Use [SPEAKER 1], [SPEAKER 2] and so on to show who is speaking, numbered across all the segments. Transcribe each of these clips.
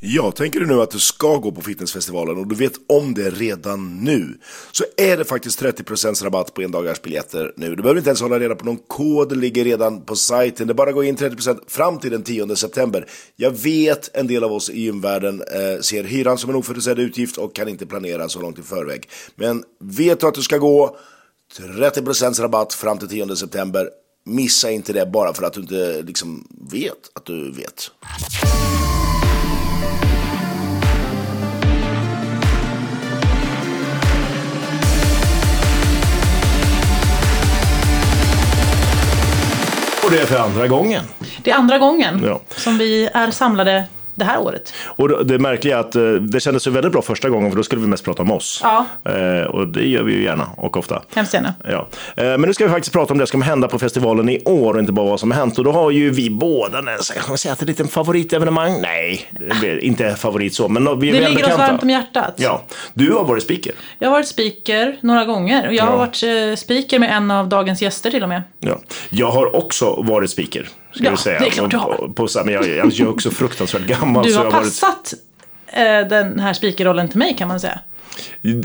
[SPEAKER 1] Ja, tänker du nu att du ska gå på fitnessfestivalen och du vet om det redan nu så är det faktiskt 30% rabatt på endagarsbiljetter nu. Du behöver inte ens hålla reda på någon kod, det ligger redan på sajten. Det är bara att gå in 30% fram till den 10 september. Jag vet en del av oss i gymvärlden eh, ser hyran som en oförutsedd utgift och kan inte planera så långt i förväg. Men vet du att du ska gå 30% rabatt fram till 10 september. Missa inte det bara för att du inte liksom vet att du vet. Och det är för andra gången.
[SPEAKER 2] Det är andra gången
[SPEAKER 1] Ja.
[SPEAKER 2] som vi är samlade det här året.
[SPEAKER 1] Och det märkliga är att eh, det kändes ju väldigt bra första gången för då skulle vi mest prata om oss.
[SPEAKER 2] Ja.
[SPEAKER 1] Eh, och det gör vi ju gärna och ofta.
[SPEAKER 2] Hemskt gärna.
[SPEAKER 1] Ja. Eh, Men nu ska vi faktiskt prata om det som kommer hända på festivalen i år och inte bara vad som har hänt. Och då har ju vi båda, ska man säga att det är en liten favoritevenemang? Nej, inte favorit så, men vi är
[SPEAKER 2] Det ligger oss varmt om hjärtat.
[SPEAKER 1] Ja, du har varit speaker.
[SPEAKER 2] Jag har varit speaker några gånger och jag har
[SPEAKER 1] Ja.
[SPEAKER 2] varit eh, speaker med en av dagens gäster till och med.
[SPEAKER 1] Ja. Jag har också varit speaker. Ska
[SPEAKER 2] Ja,
[SPEAKER 1] vi säga.
[SPEAKER 2] det är klart du har.
[SPEAKER 1] Här, men jag, jag är också fruktansvärt gammal.
[SPEAKER 2] Du
[SPEAKER 1] så
[SPEAKER 2] har
[SPEAKER 1] jag varit,
[SPEAKER 2] passat eh, den här speakerrollen till mig kan man säga.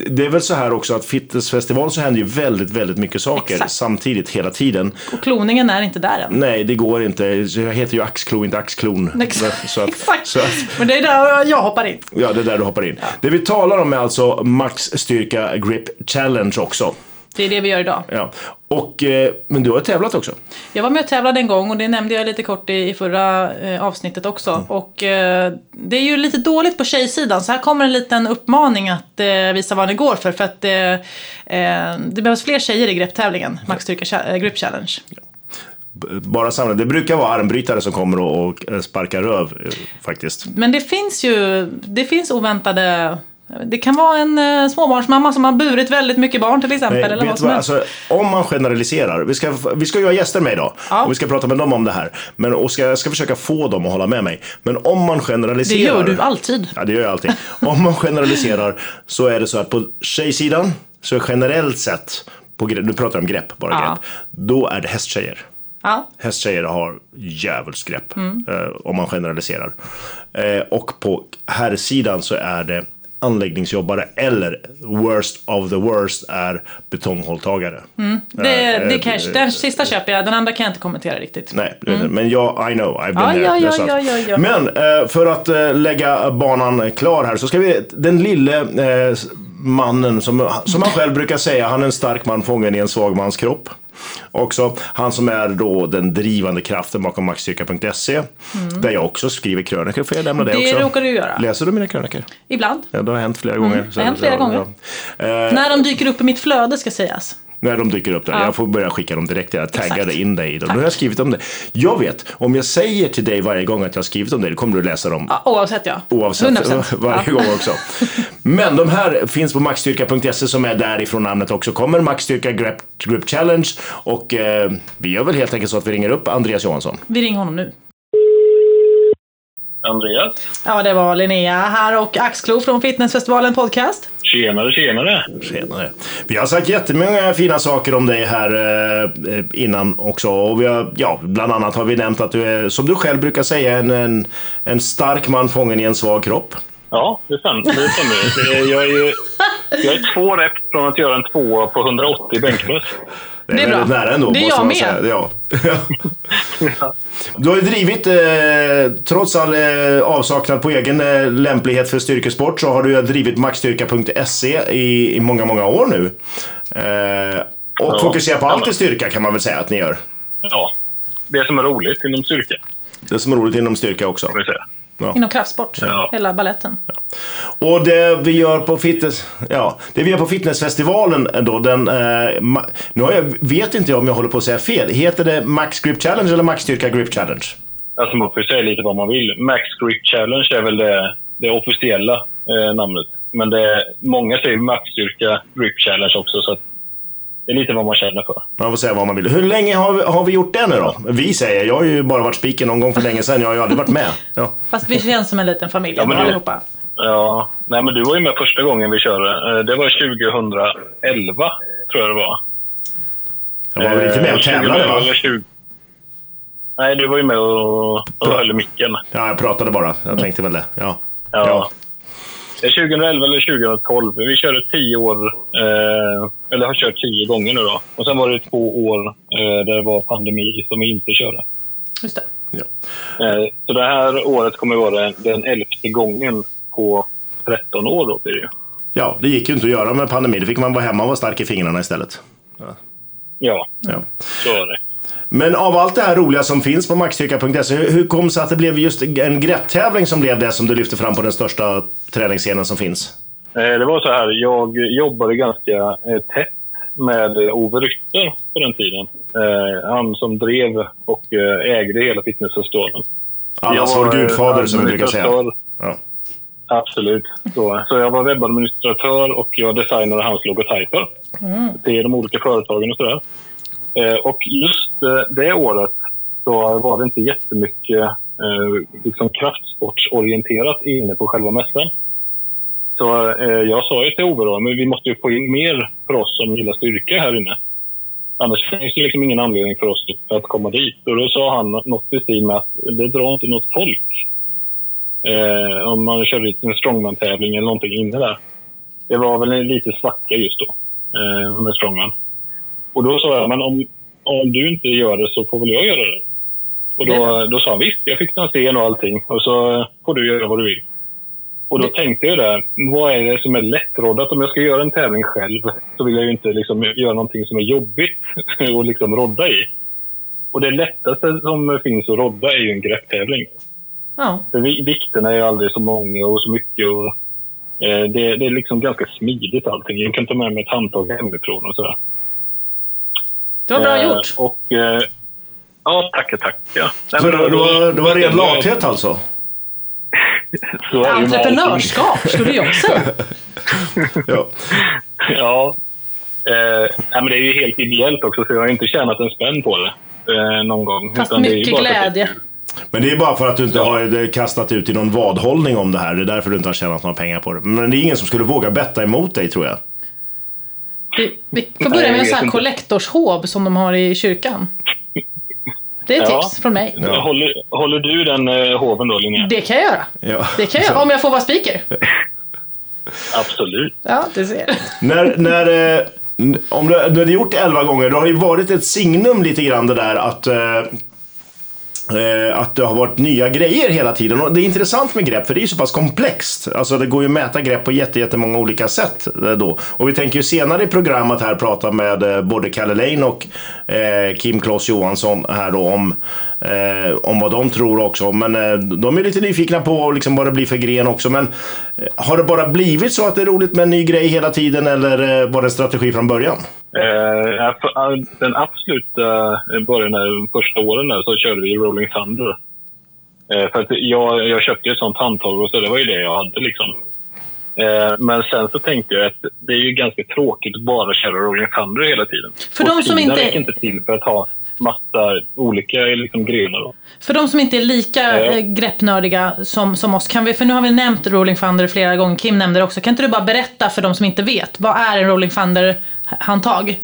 [SPEAKER 1] det är väl så här också att fitnessfestivalen så händer ju väldigt, väldigt mycket saker
[SPEAKER 2] Exakt.
[SPEAKER 1] samtidigt hela tiden.
[SPEAKER 2] Och kloningen är inte där än.
[SPEAKER 1] Nej, det går inte. Jag heter ju Axklo, inte Axklon.
[SPEAKER 2] Exakt.
[SPEAKER 1] Så att,
[SPEAKER 2] Exakt.
[SPEAKER 1] Så att,
[SPEAKER 2] Men det är där jag hoppar in.
[SPEAKER 1] ja, det är där du hoppar in. Det vi talar om är alltså Max Styrka Grip Challenge också.
[SPEAKER 2] Det är det vi gör idag.
[SPEAKER 1] Ja. Och, eh, men du har tävlat också.
[SPEAKER 2] Jag var med och tävlade en gång och det nämnde jag lite kort i, i förra eh, avsnittet också.
[SPEAKER 1] Mm.
[SPEAKER 2] Och eh, det är ju lite dåligt på tjejsidan så här kommer en liten uppmaning att eh, visa vad det går för. För att det behövs fler tjejer i grepptävlingen, Max Styrka eh, Grip Challenge.
[SPEAKER 1] Bara samla. Det brukar vara armbrytare som kommer och, sparkar röv faktiskt.
[SPEAKER 2] Men det finns ju, det finns oväntade det kan vara en eh, småbarnsmamma som har burit väldigt mycket barn till exempel.
[SPEAKER 1] Nej,
[SPEAKER 2] eller
[SPEAKER 1] vet
[SPEAKER 2] vad
[SPEAKER 1] alltså, om man generaliserar, vi ska, vi ska ju ha gäster med idag
[SPEAKER 2] Ja.
[SPEAKER 1] och vi ska prata med dem om det här. Men, och ska, jag ska försöka få dem att hålla med mig. Men om man
[SPEAKER 2] det
[SPEAKER 1] generaliserar.
[SPEAKER 2] gör du alltid.
[SPEAKER 1] Ja, det gör jag alltid. Om man generaliserar så är det så att på tjejsidan så är generellt sett, på, nu pratar jag om grepp, bara
[SPEAKER 2] Ja.
[SPEAKER 1] grepp, då är det hästtjejer.
[SPEAKER 2] Ja.
[SPEAKER 1] Hästtjejer har djävulsgrepp eh, om man generaliserar. Eh, och på herrsidan så är det anläggningsjobbare eller worst of the worst är betonghålltagare.
[SPEAKER 2] Det,
[SPEAKER 1] Eh,
[SPEAKER 2] det cash. Den sista köper jag, den andra kan jag inte kommentera riktigt.
[SPEAKER 1] Nej, men jag, I know, I've been
[SPEAKER 2] Ja,
[SPEAKER 1] there.
[SPEAKER 2] ja, ja, ja, ja.
[SPEAKER 1] Men eh, för att eh, lägga banan klar här så ska vi, den lille eh, mannen som, som han själv brukar säga, han är en stark man fången i en svag mans kropp. Också han som är då den drivande kraften bakom maxstyrka.se. Där jag också skriver krönikor, får jag lämna det,
[SPEAKER 2] Mm. Det
[SPEAKER 1] också?
[SPEAKER 2] råkar du göra.
[SPEAKER 1] Läser du mina krönikor?
[SPEAKER 2] Ibland.
[SPEAKER 1] Ja, det har hänt flera gånger.
[SPEAKER 2] Mm, det har hänt flera gånger.
[SPEAKER 1] Eh,
[SPEAKER 2] När de dyker upp i mitt flöde ska sägas.
[SPEAKER 1] När de dyker upp där.
[SPEAKER 2] Ja.
[SPEAKER 1] Jag får börja skicka dem direkt. Jag taggade
[SPEAKER 2] Exakt.
[SPEAKER 1] in dig i dem.
[SPEAKER 2] Tack.
[SPEAKER 1] Nu har jag skrivit om det. Jag vet, om jag säger till dig varje gång att jag har skrivit om det, då kommer du läsa dem
[SPEAKER 2] Ja, oavsett ja.
[SPEAKER 1] Oavsett,
[SPEAKER 2] 100%.
[SPEAKER 1] varje
[SPEAKER 2] ja.
[SPEAKER 1] gång också. Men de här finns på maxstyrka.se som är därifrån namnet också kommer. Maxstyrka Grip, Grip Challenge. Och eh, vi gör väl helt enkelt så att vi ringer upp Andreas Johansson.
[SPEAKER 2] Vi ringer honom nu.
[SPEAKER 3] Andreas?
[SPEAKER 2] Ja, det var Linnea här och Axklo från Fitnessfestivalen Podcast.
[SPEAKER 3] Tjenare, tjenare!
[SPEAKER 1] Senare. Vi har sagt jättemånga fina saker om dig här eh, innan också. Och vi har, ja, bland annat har vi nämnt att du är, som du själv brukar säga, en, en, en stark man fången i en svag kropp.
[SPEAKER 3] Ja, det stämmer. Jag är ju jag är två rep från att göra en tvåa på 180 bänkpress.
[SPEAKER 1] Det är,
[SPEAKER 2] Det är
[SPEAKER 1] väldigt
[SPEAKER 2] bra.
[SPEAKER 1] nära ändå.
[SPEAKER 2] Det är jag
[SPEAKER 1] man
[SPEAKER 2] med.
[SPEAKER 1] Säga. Ja. Du har ju drivit, eh, trots all eh, avsaknad på egen eh, lämplighet för styrkesport, så har du ju drivit maxstyrka.se i, i många, många år nu. Eh, och
[SPEAKER 3] Ja,
[SPEAKER 1] fokuserar på allt i styrka kan man väl säga att ni gör.
[SPEAKER 3] Ja, det som är roligt inom styrka,
[SPEAKER 1] Det som är roligt inom styrka också.
[SPEAKER 3] Säga.
[SPEAKER 2] Inom kraftsport.
[SPEAKER 3] Ja.
[SPEAKER 2] Hela balletten.
[SPEAKER 1] Och det vi gör på fitness, ja, det vi gör på fitnessfestivalen då, den, eh, ma- nu jag, vet inte jag om jag håller på att säga fel. Heter det Max Grip Challenge eller Max Styrka Grip Challenge?
[SPEAKER 3] Alltså man får ju säga lite vad man vill. Max Grip Challenge är väl det, det officiella eh, namnet. Men det, många säger Maxstyrka Grip Challenge också, så att det är lite vad man känner för.
[SPEAKER 1] Man får säga vad man vill. Hur länge har vi, har vi gjort det nu då? Vi säger, jag har ju bara varit speaker någon gång för länge sedan. Jag har ju aldrig varit med. Ja.
[SPEAKER 2] Fast vi känns som en liten familj
[SPEAKER 3] Ja, men det-
[SPEAKER 2] allihopa.
[SPEAKER 3] Ja, nej men du var ju med första gången vi körde. Eh, Det var 2011, tror jag det var.
[SPEAKER 1] Jag var väl inte med och
[SPEAKER 3] Eh,
[SPEAKER 1] tävlade
[SPEAKER 3] 2011
[SPEAKER 1] va?
[SPEAKER 3] eller 20 Nej, du var ju med och, och höll i micken.
[SPEAKER 1] Ja, jag pratade bara. Jag tänkte väl det. Ja.
[SPEAKER 3] Ja. Är 2011 eller 2012. Vi körde tio år, eh, eller har kört tio gånger nu då. Och sen var det två år eh, där det var pandemi som vi inte körde.
[SPEAKER 2] Just det.
[SPEAKER 1] Ja.
[SPEAKER 3] Eh, så det här året kommer vara den, elfte gången på 13 år då blir det ju.
[SPEAKER 1] ja, det gick ju inte att göra med pandemi. Då fick man vara hemma och vara stark i fingrarna istället.
[SPEAKER 3] Ja,
[SPEAKER 1] Ja.
[SPEAKER 3] så är det.
[SPEAKER 1] Men av allt det här roliga som finns på maxstyrka.se, hur hur kom det sig att det blev just en grepptävling som blev det som du lyfte fram på den största träningsscenen som finns?
[SPEAKER 3] Eh, Det var så här, jag jobbade ganska eh, tätt med eh, Ove Rytter på den tiden. Han som drev och ägde hela fitnessfestivalen.
[SPEAKER 1] Allas
[SPEAKER 3] Jag
[SPEAKER 1] vår
[SPEAKER 3] var,
[SPEAKER 1] gudfader som vi brukar säga. Ja.
[SPEAKER 3] Absolut. Så, så jag var webbadministratör och jag designade hans logotyper till de olika företagen och sådär. Eh, och just eh, det året så var det inte jättemycket eh, liksom kraftsportsorienterat inne på själva mässan. Så eh, jag sa ju till Ove då, men vi måste ju få in mer för oss som gillar styrka här inne. Annars finns det liksom ingen anledning för oss att komma dit. Och då sa han något i stil med att det drar inte något folk. Eh, om man kör dit en strongman-tävling eller någonting inne där. Det var väl en liten svacka just då eh, med strongman. Och då sa jag, men om, om du inte gör det så får väl jag göra det. Och då, då sa han visst, jag fick en scen och allting och så får du göra vad du vill. Och då tänkte jag där, vad är det som är lättroddat? Om jag ska göra en tävling själv så vill jag ju inte liksom göra någonting som är jobbigt att liksom rodda i. Och det lättaste som finns att rodda är ju en grepptävling.
[SPEAKER 2] Ja.
[SPEAKER 3] För vikterna är ju aldrig så många och så mycket. Och, eh, det, det är liksom ganska smidigt allting. Jag kan ta med mig ett handtag hemifrån och sådär.
[SPEAKER 2] Det var bra
[SPEAKER 3] Eh,
[SPEAKER 2] gjort.
[SPEAKER 3] Och, eh, ja, tackar, tackar. Nej,
[SPEAKER 1] Så det, det, var, det var ren lathet alltså?
[SPEAKER 3] så.
[SPEAKER 2] Entreprenörskap skulle jag säga.
[SPEAKER 1] Ja.
[SPEAKER 3] Ja. Eh, nej, men det är ju helt ideellt också, så jag har inte tjänat en spänn på det eh, någon gång.
[SPEAKER 2] Fast
[SPEAKER 3] Utan det är ju
[SPEAKER 2] mycket glädje.
[SPEAKER 1] Men det är bara för att du inte har eh, kastat ut i någon vadhållning om det här. Det är därför du inte har tjänat några pengar på det. Men det är ingen som skulle våga betta emot dig tror jag.
[SPEAKER 2] Vi, vi får börja med en sån här kollektorshov som de har i kyrkan. Det är ett
[SPEAKER 3] Ja.
[SPEAKER 2] tips från mig.
[SPEAKER 1] Ja.
[SPEAKER 3] Håller, håller du den eh, hoven då, Linnea?
[SPEAKER 2] Det kan jag göra.
[SPEAKER 1] Ja.
[SPEAKER 2] Det kan jag göra, om jag får vara speaker.
[SPEAKER 3] Absolut.
[SPEAKER 2] Ja, det ser jag.
[SPEAKER 1] När, när, eh, om du, du hade gjort det elva gånger, då har ju varit ett signum lite grann det där att eh, eh, Eh, att det har varit nya grejer hela tiden. Och det är intressant med grepp, för det är ju så pass komplext. Alltså det går ju att mäta grepp på jättemånga olika sätt eh, då. Och vi tänker ju senare i programmet här prata med eh, både Kalle Lane och Kim Kloss Johansson här då om, om vad de tror också. Men de är lite nyfikna på liksom vad det blir för gren också. Men har det bara blivit så att det är roligt med en ny grej hela tiden eller var det en strategi från början?
[SPEAKER 3] Eh, alltså, den absoluta början, där, de första åren där, så körde vi Rolling Thunder. Eh, för att jag, jag köpte ett sånt handtag och så det var ju det jag hade. Liksom. Eh, men sen så tänkte jag att det är ju ganska tråkigt att bara köra Rolling Thunder hela tiden.
[SPEAKER 2] För
[SPEAKER 3] och
[SPEAKER 2] de som inte-
[SPEAKER 3] räcker inte till för att ha massa olika liksom, grenar.
[SPEAKER 2] För de som inte är lika
[SPEAKER 3] Ja.
[SPEAKER 2] eh, greppnördiga som, som oss, kan vi, för nu har vi nämnt Rolling Thunder flera gånger, Kim nämnde det också. Kan inte du bara berätta för de som inte vet, vad är en Rolling Thunder-handtag?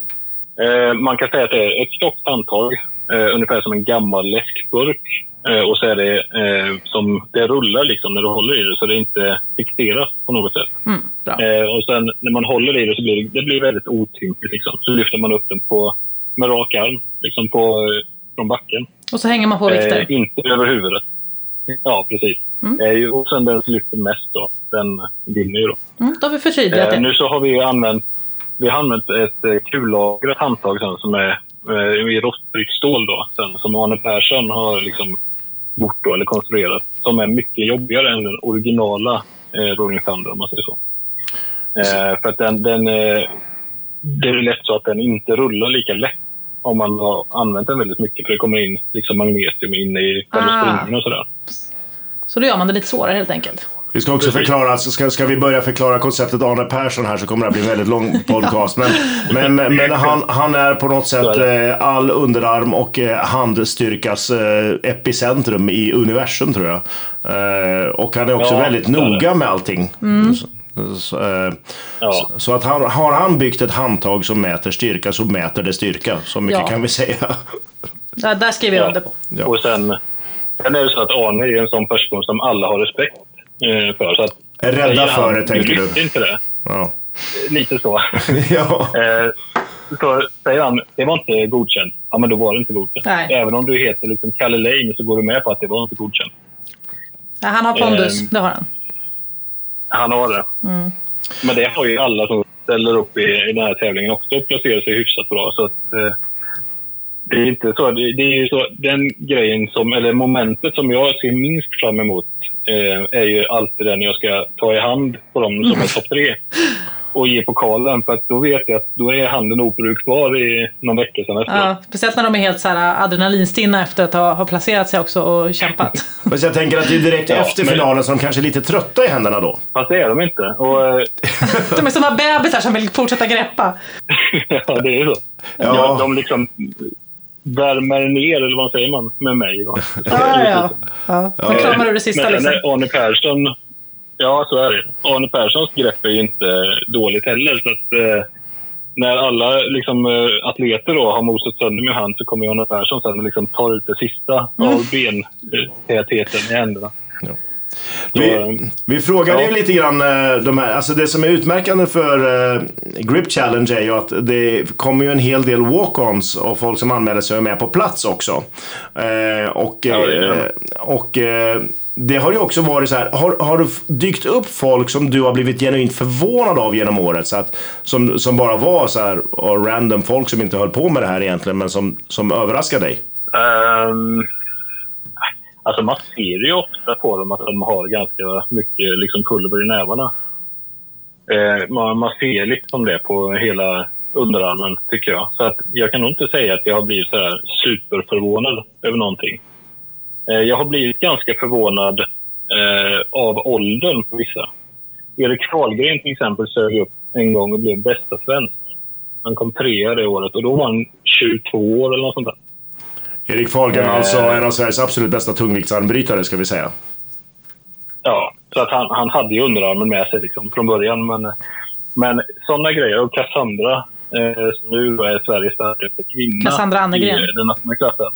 [SPEAKER 3] Eh, man kan säga att det är ett tjockt handtag, eh, ungefär som en gammal läskburk. Eh, och så är det eh, som det rullar liksom när du håller i det, så det är inte fixerat på något sätt.
[SPEAKER 2] Mm.
[SPEAKER 3] Eh, och sen när man håller i det så blir det, det blir väldigt otympligt. Liksom. Så lyfter man upp den på, med rak arm liksom på, eh, från backen.
[SPEAKER 2] Och så hänger man på vikter.
[SPEAKER 3] Eh, inte över huvudet. Ja, precis. Eh, och sen den som lyfter mest då, den vinner ju då.
[SPEAKER 2] Mm, då har vi förtydligat det.
[SPEAKER 3] nu så har vi använt, vi har använt ett kullagrat handtag som är i rostfritt stål då, sen, som Arne Persson har liksom gjort då, eller konstruerat. Som är mycket jobbigare än den originala eh, Rolling Thunder om man säger så. Eh, för att den, den, eh, det är lätt så att den inte rullar lika lätt om man har använt den väldigt mycket. För det kommer in liksom magnesium in i själva
[SPEAKER 2] Ah.
[SPEAKER 3] och sådär.
[SPEAKER 2] Så då gör man det lite svårare helt enkelt.
[SPEAKER 1] Vi ska också förklara, ska, ska vi börja förklara konceptet Arne Persson här så kommer det att bli en väldigt lång podcast. Men, men, men, han, han är på något sätt eh, all underarm och eh, handstyrkas eh, epicentrum i universum tror jag. Och han är också
[SPEAKER 3] Ja,
[SPEAKER 1] väldigt noga med allting. Så, så, eh,
[SPEAKER 3] Ja.
[SPEAKER 1] så, så att han, har han byggt ett handtag som mäter styrka så mäter det styrka. Så mycket
[SPEAKER 2] Ja.
[SPEAKER 1] kan vi säga.
[SPEAKER 2] Där, där skriver jag
[SPEAKER 3] Ja.
[SPEAKER 2] under på.
[SPEAKER 1] Ja.
[SPEAKER 3] Och sen, sen är det så att Arne är en sån person som alla har respekt för. Så att,
[SPEAKER 1] rädda för det, tänker du?
[SPEAKER 3] visste inte det.
[SPEAKER 1] Ja.
[SPEAKER 3] Lite så.
[SPEAKER 1] ja.
[SPEAKER 3] Eh, så säger han, det var inte godkänt. Ja, men då var det inte godkänt.
[SPEAKER 2] Nej.
[SPEAKER 3] Även om du heter liksom Kalle Lane så går du med på att det var inte godkänt.
[SPEAKER 2] Ja, han har pondus,
[SPEAKER 3] Ehm.
[SPEAKER 2] det har han.
[SPEAKER 3] Han har det. Men det har ju alla som ställer upp i, i den här tävlingen också och placerar sig hyfsat bra. Så att, eh, det är inte så. Det, det är ju så. Den grejen som, eller momentet som jag ser minst fram emot eh, är ju alltid den jag ska ta i hand på dem som är topp tre och ge pokalen. För att då vet jag att då är handen obrukbar i någon vecka sedan efteråt.
[SPEAKER 2] Ja, speciellt när de är helt så här adrenalinstinna efter att ha, ha placerat sig också och kämpat.
[SPEAKER 1] Fast jag tänker att det är direkt
[SPEAKER 3] Ja,
[SPEAKER 1] efter
[SPEAKER 3] men-
[SPEAKER 1] finalen som de kanske är lite trötta i händerna då.
[SPEAKER 3] Fast det är de inte. Och, eh,
[SPEAKER 2] De är som bebisar som vill fortsätta greppa.
[SPEAKER 3] ja, det är så.
[SPEAKER 1] Ja.
[SPEAKER 3] Ja. de liksom värmer ner, eller vad säger man, med mig. Då.
[SPEAKER 2] Ja, ja. ja. Då kramar du det sista
[SPEAKER 3] Men
[SPEAKER 2] liksom.
[SPEAKER 3] Arne Persson... Ja, så är det. Arne Perssons grepp är ju inte dåligt heller. Så att, eh, när alla liksom, eh, atleter då har mosat sönder med hand så kommer Arne Persson sen och liksom tar ut det sista av bentätheten i händerna. Eh,
[SPEAKER 1] Vi, vi frågade
[SPEAKER 3] Ja.
[SPEAKER 1] ju lite grann, eh, de här, alltså det som är utmärkande för uh, Grip Challenge är ju att det kommer ju en hel del walk-ons och folk som anmäler sig är med på plats också. Eh, och
[SPEAKER 3] Ja, det
[SPEAKER 1] eh, och eh, det har ju också varit så här, har, har det dykt upp folk som du har blivit genuint förvånad av genom året? Så att, som, som bara var så här, och random folk som inte höll på med det här egentligen, men som, som överraskar dig?
[SPEAKER 3] Ehm, alltså man ser ju ofta på dem att de har ganska mycket liksom pulver i nävarna. Eh, man, man ser liksom det på hela underarmen, tycker jag. Så att jag kan nog inte säga att jag har blivit så här superförvånad över någonting. Eh, jag har blivit ganska förvånad eh, av åldern på vissa. Erik Karlgren till exempel sög upp en gång och blev bästa svensk. Han kom trea det året och då var han 22 år eller något sånt där.
[SPEAKER 1] Erik Fahlgren,
[SPEAKER 3] Eh.
[SPEAKER 1] alltså en av Sveriges absolut bästa tungviktsanbrytare ska vi säga.
[SPEAKER 3] Ja, så att han, han hade ju underarmen med sig liksom från början. Men, men sådana grejer. Och Cassandra, eh, som nu är Sveriges starkaste kvinna
[SPEAKER 2] Cassandra Annegren.
[SPEAKER 3] i den öppna klassen.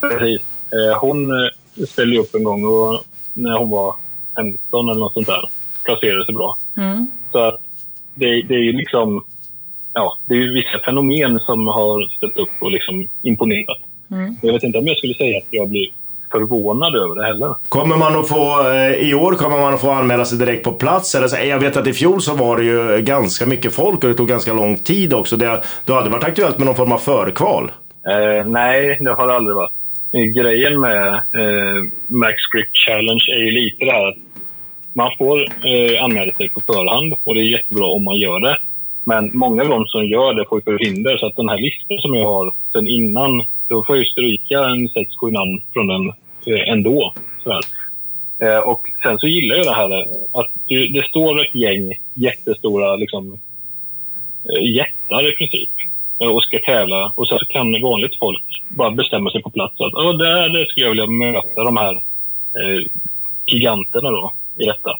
[SPEAKER 3] Precis. Eh, hon eh, ställde upp en gång och, när hon var 15 eller något sånt där. Placerade sig bra.
[SPEAKER 2] Mm.
[SPEAKER 3] Så att det, det är ju liksom... Ja, det är ju vissa fenomen som har ställt upp och liksom imponerat.
[SPEAKER 2] Mm.
[SPEAKER 3] Jag vet inte om jag skulle säga att jag blir förvånad över det heller.
[SPEAKER 1] Kommer man att få, eh, i år kommer man att få anmäla sig direkt på plats? Eller så, jag vet att i fjol så var det ju ganska mycket folk och det tog ganska lång tid också. Det, det har aldrig varit aktuellt med någon form av förkval.
[SPEAKER 3] Eh, nej, det har det aldrig varit. Grejen med eh, Max Grip Challenge är ju lite det här att man får eh, anmäla sig på förhand och det är jättebra om man gör det. Men många av de som gör det får ju förhinder så att den här listan som jag har sen innan, då får jag ju stryka en 6-7 namn från den eh, ändå. Sådär. Eh, och sen så gillar jag det här att det, det står ett gäng jättestora liksom, eh, jättar i princip och ska tävla. Och sen så kan vanligt folk bara bestämma sig på plats att där, där skulle jag vilja möta de här eh, giganterna då, i detta.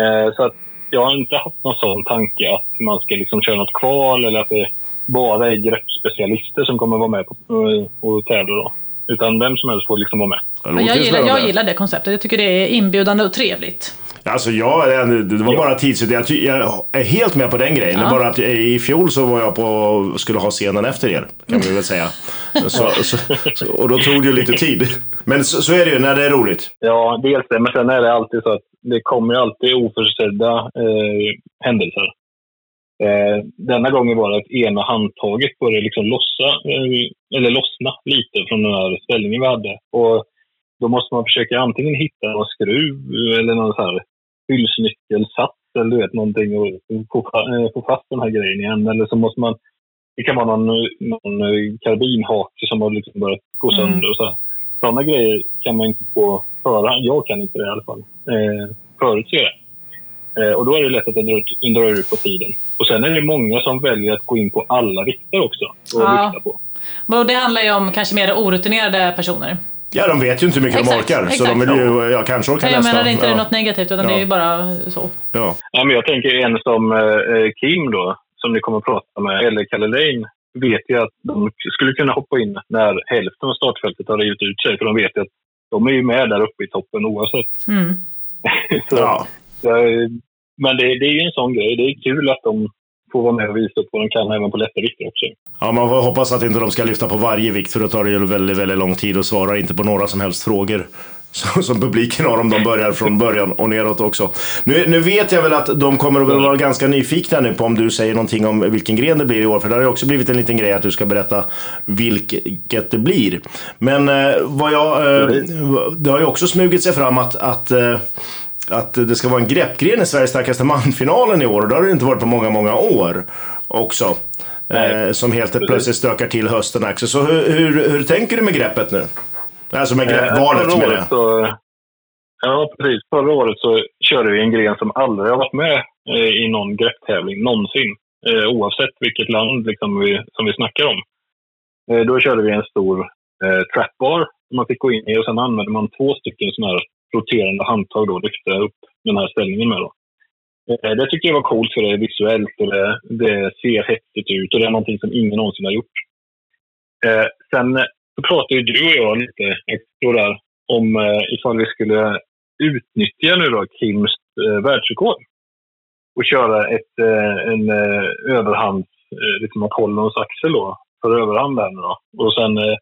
[SPEAKER 3] Eh, så att jag har inte haft någon sån tanke att man ska liksom köra något kval eller att det bara är greppspecialister som kommer vara med på, eh, och tävla då. Utan vem som helst får liksom vara med.
[SPEAKER 2] Men jag, gillar, jag gillar det konceptet. Jag tycker det är inbjudande och trevligt.
[SPEAKER 1] Alltså jag, det var
[SPEAKER 3] Ja.
[SPEAKER 1] bara tids... Jag, är helt med på den grejen. Det är
[SPEAKER 2] Ja.
[SPEAKER 1] bara att i fjol så var jag på skulle ha scenen efter er. Kan vi väl säga. Så, så, så, och då tog det ju lite tid. Men så, så är det ju när det är roligt.
[SPEAKER 3] Ja, dels det. Men sen är det alltid så att det kommer ju alltid oförutsedda eh, händelser. Eh, denna gången var det att ena handtaget började liksom lossa, eh, eller lossna lite från den här ställningen vi hade. Och då måste man försöka antingen hitta någon skruv eller någon så här hylsnyckelsats eller du vet någonting och få, eh, få fast den här grejen igen. Eller så måste man... Det kan vara någon, någon eh, karbinhake som har liksom börjat gå
[SPEAKER 2] Mm.
[SPEAKER 3] sönder och så. Sådana grejer kan man inte på förhand. Jag kan inte det i alla fall. Eh, förutse det. Eh, och då är det lätt att det drar, ut- drar ut på tiden. Och sen är det många som väljer att gå in på alla vikter också. Och
[SPEAKER 2] Ja.
[SPEAKER 3] vikta på.
[SPEAKER 2] Och det handlar ju om kanske mer orutinerade personer.
[SPEAKER 1] Ja, de vet ju inte hur mycket
[SPEAKER 2] Exakt,
[SPEAKER 1] de orkar. Så
[SPEAKER 2] exakt.
[SPEAKER 1] de vill ju, ja, kanske orkar
[SPEAKER 2] Jag
[SPEAKER 1] nästa.
[SPEAKER 2] menar inte det är
[SPEAKER 1] ja.
[SPEAKER 2] något negativt utan det
[SPEAKER 1] Ja.
[SPEAKER 2] är ju bara så.
[SPEAKER 1] Ja.
[SPEAKER 3] Ja, men jag tänker en som eh, Kim då, som ni kommer att prata med, eller Kalle Lane, vet ju att de skulle kunna hoppa in när hälften av startfältet har rivit ut sig. För de vet ju att de är ju med där uppe i toppen oavsett.
[SPEAKER 2] Mm.
[SPEAKER 3] så, ja. Men det, det är ju en sån grej. Det är kul att de får vara med och visa upp vad de kan även på lätta vikter också.
[SPEAKER 1] Ja, man får hoppas att inte de ska lyfta på varje vikt för då tar det ju väldigt, väldigt lång tid och svarar inte på några som helst frågor. som publiken har om de börjar från början och neråt också. Nu, nu vet jag väl att de kommer att vara ganska nyfikna nu på om du säger någonting om vilken gren det blir i år. För det har ju också blivit en liten grej att du ska berätta vilket det blir. Men eh, vad jag, eh, det har ju också smugit sig fram att, att eh, att det ska vara en greppgren i Sveriges starkaste man-finalen i år och det har det inte varit på många, många år också. Eh, som helt plötsligt stökar till hösten också. Så hur, hur, hur tänker du med greppet nu? Alltså med greppvalet eh, menar jag. Så,
[SPEAKER 3] ja, precis. Förra året så körde vi en gren som aldrig har varit med eh, i någon grepptävling någonsin. Eh, oavsett vilket land liksom, vi, som vi snackar om. Eh, då körde vi en stor eh, trapbar som man fick gå in i och sen använde man två stycken sådana här roterande handtag då, lyfta upp den här ställningen med. Då. Eh, det tycker jag var coolt för det är visuellt och det, det ser häftigt ut och det är någonting som ingen någonsin har gjort. Eh, sen så pratade ju du och jag lite där, om eh, ifall vi skulle utnyttja nu då Kims eh, världsrekord och köra ett, eh, en eh, överhands, eh, liksom att hålla axel då, för överhand där nu då. Och sen eh,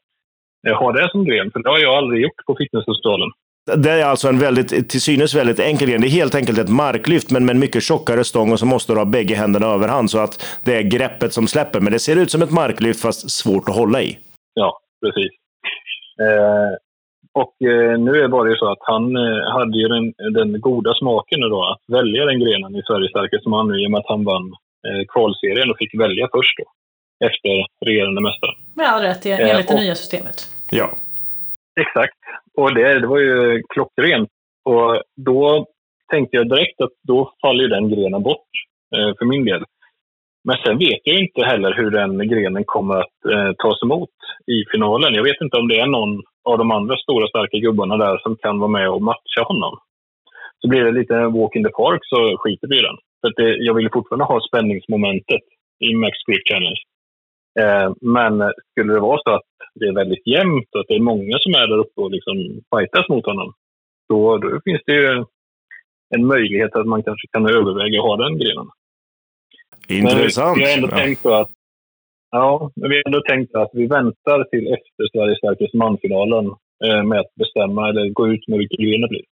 [SPEAKER 3] eh, ha det som gren, för det har jag aldrig gjort på fitnessfestivalen.
[SPEAKER 1] Det är alltså en väldigt, till synes väldigt enkel gren. Det är helt enkelt ett marklyft, men med en mycket tjockare stång och så måste du ha bägge händerna överhand så att det är greppet som släpper. Men det ser ut som ett marklyft fast svårt att hålla i.
[SPEAKER 3] Ja, precis. Eh, och eh, nu är det bara så att han eh, hade ju den, den, goda smaken då att välja den grenen i Sveriges starkaste man nu i och med att han vann eh, kvalserien och fick välja först då. Efter regerande mästare.
[SPEAKER 2] Med all rätt, enligt det nya systemet.
[SPEAKER 1] Ja.
[SPEAKER 3] Exakt. Och det, det var ju klockrent. Och då tänkte jag direkt att då faller den grenen bort eh, för min del. Men sen vet jag inte heller hur den grenen kommer att eh, tas emot i finalen. Jag vet inte om det är någon av de andra stora starka gubbarna där som kan vara med och matcha honom. Så blir det lite walk in the park så skiter vi i den. För det, jag vill fortfarande ha spänningsmomentet i Max Grip Challenge. Eh, men skulle det vara så att det är väldigt jämnt och att det är många som är där uppe och liksom fightas mot honom, då, då finns det ju en möjlighet att man kanske kan överväga att ha den grenen.
[SPEAKER 1] Intressant.
[SPEAKER 3] Men vi har ändå ja. tänkt att Ja, vi har ändå tänkt att vi väntar till efter Sveriges starkaste manfinalen eh, med att bestämma eller gå ut med vilken gren det blir.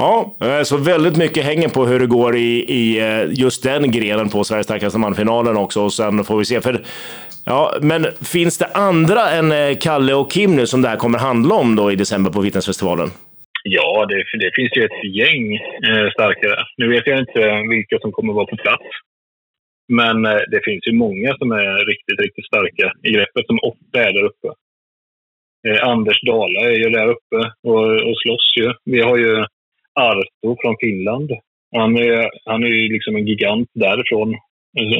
[SPEAKER 1] Ja, eh, så väldigt mycket hänger på hur det går i, i eh, just den grenen på Sveriges starkaste man-finalen också. Och sen får vi se. För, ja, men finns det andra än eh, Kalle och Kim nu som det här kommer handla om då i december på Vittnesfestivalen?
[SPEAKER 3] Ja, det, det finns ju ett gäng eh, starkare. Nu vet jag inte vilka som kommer vara på plats. Men eh, det finns ju många som är riktigt, riktigt starka i greppet som ofta är där uppe. Eh, Anders Dala är ju där uppe och, och slåss ju. Vi har ju Arto från Finland. Han är, han är ju liksom en gigant därifrån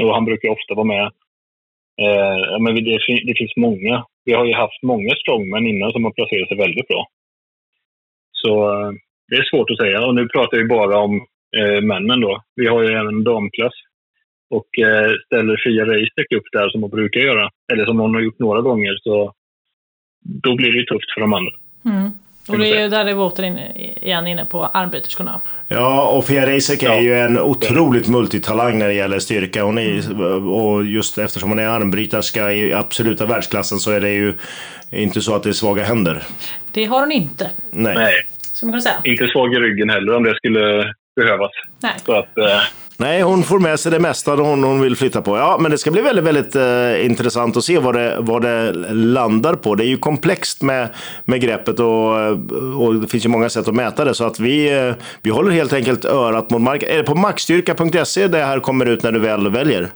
[SPEAKER 3] och han brukar ofta vara med. Eh, men det, det, finns många. Vi har ju haft många strongmen innan som har placerat sig väldigt bra. Så eh, det är svårt att säga. Och nu pratar vi bara om eh, männen då. Vi har ju även damklass och eh, ställer Fia Reistek upp där som hon brukar göra, eller som hon har gjort några gånger, så då blir det ju tufft för de andra.
[SPEAKER 2] Mm. Och det är ju där det var återigen inne på armbryterskorna.
[SPEAKER 1] Ja, och Fia Reisek är ju en otroligt multitalang när det gäller styrka. Hon är, och just eftersom hon är armbryterska i absoluta världsklassen så är det ju inte så att det är svaga händer.
[SPEAKER 2] Det har hon inte.
[SPEAKER 1] Nej.
[SPEAKER 3] Nej. Ska man kunna säga. Inte svag i ryggen heller om det skulle behövas.
[SPEAKER 2] Nej.
[SPEAKER 3] Så att, eh,
[SPEAKER 1] Nej, hon får med sig det mesta hon, hon vill flytta på. Ja, men det ska bli väldigt, väldigt eh, intressant att se vad det, vad det landar på. Det är ju komplext med, med greppet och, och det finns ju många sätt att mäta det. Så att vi, eh, vi håller helt enkelt örat mot marken. Är det på maxstyrka.se det här kommer ut när du väl väljer?